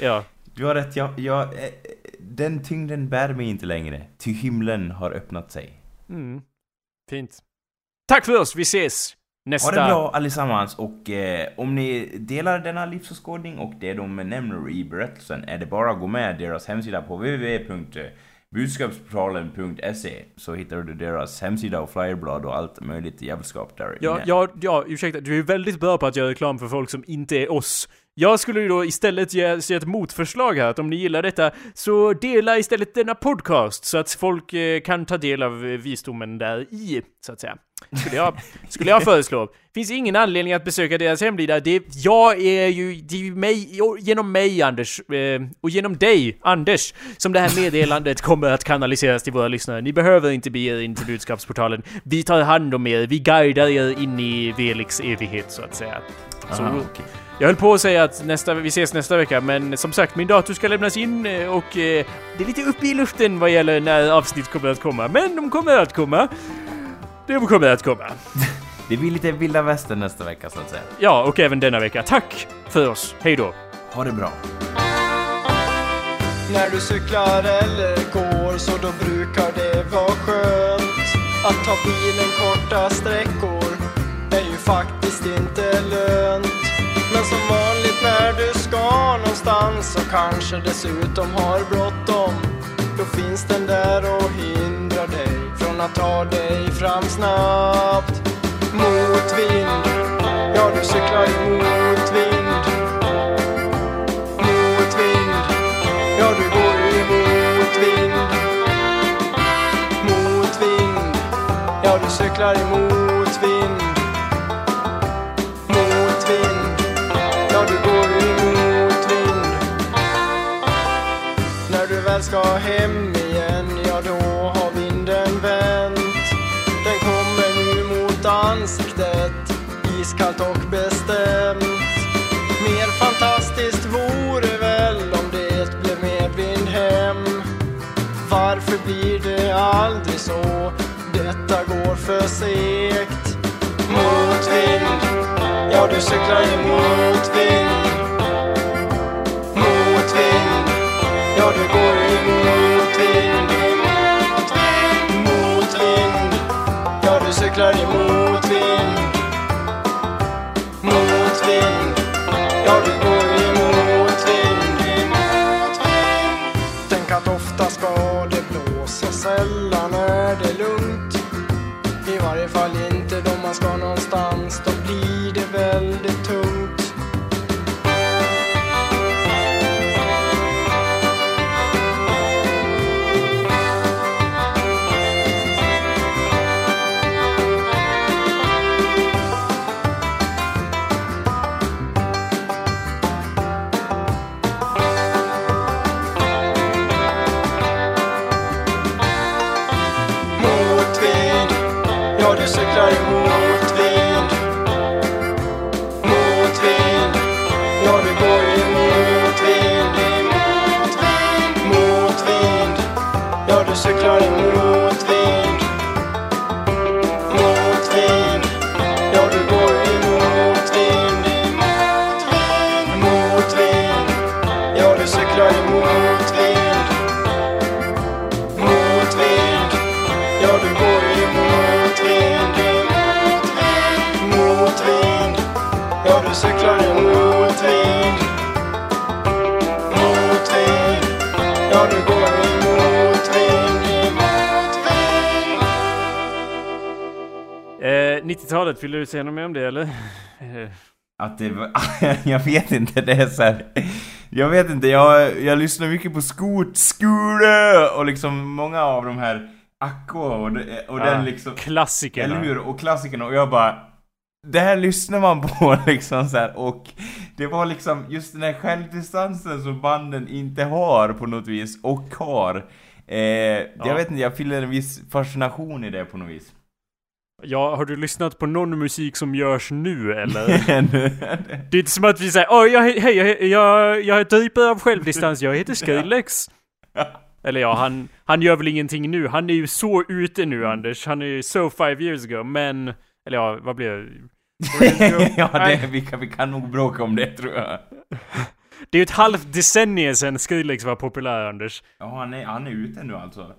Ja. Du har rätt, jag, jag, eh, den tyngden bär mig inte längre. Ty himlen har öppnat sig. Mm. Fint. Tack för oss, vi ses nästa... Ha det bra allesammans och eh, om ni delar denna livsåskådning och det de nämner i berättelsen är det bara att gå med deras hemsida på www.budskapsportalen.se så hittar du deras hemsida och flyerblad och allt möjligt jävelskap där Ja, inne. ja, ja, ursäkta, du är väldigt bra på att göra reklam för folk som inte är oss. Jag skulle ju då istället ge, ge ett motförslag här, att om ni gillar detta, så dela istället denna podcast, så att folk eh, kan ta del av eh, visdomen där i, så att säga. Skulle jag, skulle jag föreslå. Finns ingen anledning att besöka deras hemsida. Det, jag är ju, det är ju mig, genom mig Anders, eh, och genom dig Anders, som det här meddelandet kommer att kanaliseras till våra lyssnare. Ni behöver inte bege er in till budskapsportalen. Vi tar hand om er, vi guidar er in i Velix evighet så att säga. Så, Aha, okej. jag höll på att säga att nästa, vi ses nästa vecka, men som sagt, min dator ska lämnas in eh, och eh, det är lite uppe i luften vad gäller när avsnitt kommer att komma. Men de kommer att komma. De kommer att komma. Det blir lite vilda västern nästa vecka så att säga. Ja, och även denna vecka. Tack för oss. Hej då. Ha det bra. När du cyklar eller går så då brukar det vara skönt Att ta bilen korta sträckor faktiskt inte lönt. Men som vanligt när du ska någonstans och kanske dessutom har bråttom. Då finns den där och hindrar dig från att ta dig fram snabbt. Motvind, ja du cyklar i motvind. Motvind. Ja, du går i motvind. Motvind. Ja, du cyklar i motvind. Väl ska hem igen Ja, då har vinden vänt. Den kommer nu mot ansiktet Iskallt och bestämt. Mer fantastiskt vore väl om det blev medvind hem. Varför blir det aldrig så? Detta går för segt. Motvind, ja du cyklar i motvind. Motvind, ja du går i ja vill du säga något mer om det eller? Att det var, jag vet inte, det är så här. Jag vet inte, jag, jag lyssnar mycket på Skot, Skule och liksom många av de här Acko och, och ja, den liksom Klassikerna. Eller hur? Och klassikerna och jag bara Det här lyssnar man på liksom så här och Det var liksom just den här självdistansen som banden inte har på något vis och har eh, Jag vet inte, jag fyller en viss fascination i det på något vis Ja, har du lyssnat på någon musik som görs nu eller? Det är inte som att vi säger Åh, jag, hej, jag, jag, jag är typad av självdistans, jag heter Skrillex. Eller ja, han, han gör väl ingenting nu. Han är ju så ute nu Anders. Han är ju so five years ago, men... Eller ja, vad blir det? ja, det, vi, kan, vi kan nog bråka om det tror jag Det är ju ett halvt decennium sedan Skrillex var populär Anders. Ja, han är, han är ute nu alltså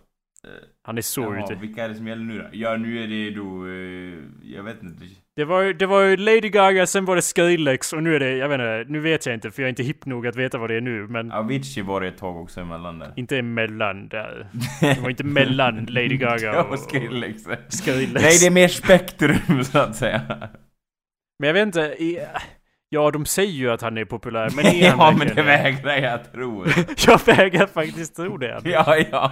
Han är så Jaha, ute. vilka är det som gäller nu då? Ja, nu är det då, eh, jag vet inte Det var, ju- det var ju Lady Gaga, sen var det Skrillex och nu är det, jag vet inte, nu vet jag inte för jag är inte hipp nog att veta vad det är nu men Avicii var det ett tag också emellan där inte emellan där. Det var inte mellan Lady Gaga och, och Skrillex Skrillex. Nej, det är mer spektrum så att säga Men jag vet inte, i, ja de säger ju att han är populär men är han Ja, men det vägrar jag tro Jag vägrar faktiskt tro det. Ja, ja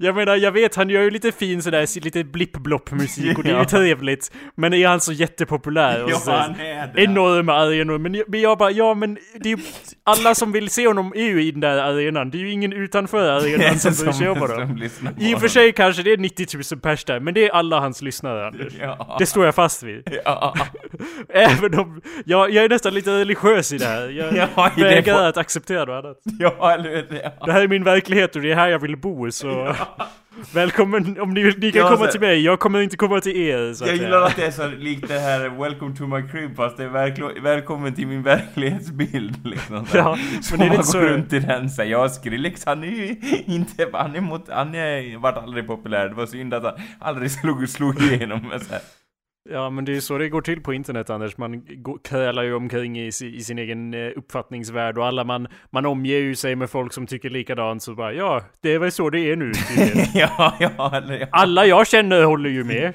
Jag menar, jag vet han gör ju lite fin sådär, lite blipp-blopp musik och det är ju Ja. trevligt. Men är han så jättepopulär? Och Ja, så, han är det enorma arenor. Men jag, men jag bara, ja men det är ju, alla som vill se honom är ju i den där arenan. Det är ju ingen utanför arenan som bryr sig om honom. I och för sig kanske det är 90 000 pers där, men det är alla hans lyssnare Anders. Ja. Det står jag fast vid. Ja, Även om, jag, jag är nästan lite religiös i det här. Jag Ja, vägrar får- att acceptera något annat. ja, eller hur? Ja. Det här är min verklighet och det är här jag vill bo så... Välkommen, om ni, ni kan Ja, komma så- till mig, jag kommer inte komma till er så att Jag säga. gillar att det är så likt det här 'Welcome to my crib' fast det är verkl- välkommen till min verklighetsbild liksom så här. Ja, Så men det är man lite så- runt i den såhär, ja Skrillex han är ju inte, han är mot, han är, vart aldrig populär, det var synd att han aldrig slog, slog igenom men så här. Ja men det är ju så det går till på internet Anders, man krälar ju omkring i, i sin egen eh, uppfattningsvärld och alla man, man omger ju sig med folk som tycker likadant så bara ja, det är väl så det är nu ja, ja, eller ja. Alla jag känner håller ju med.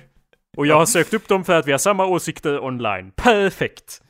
Och jag har sökt upp dem för att vi har samma åsikter online. Perfekt!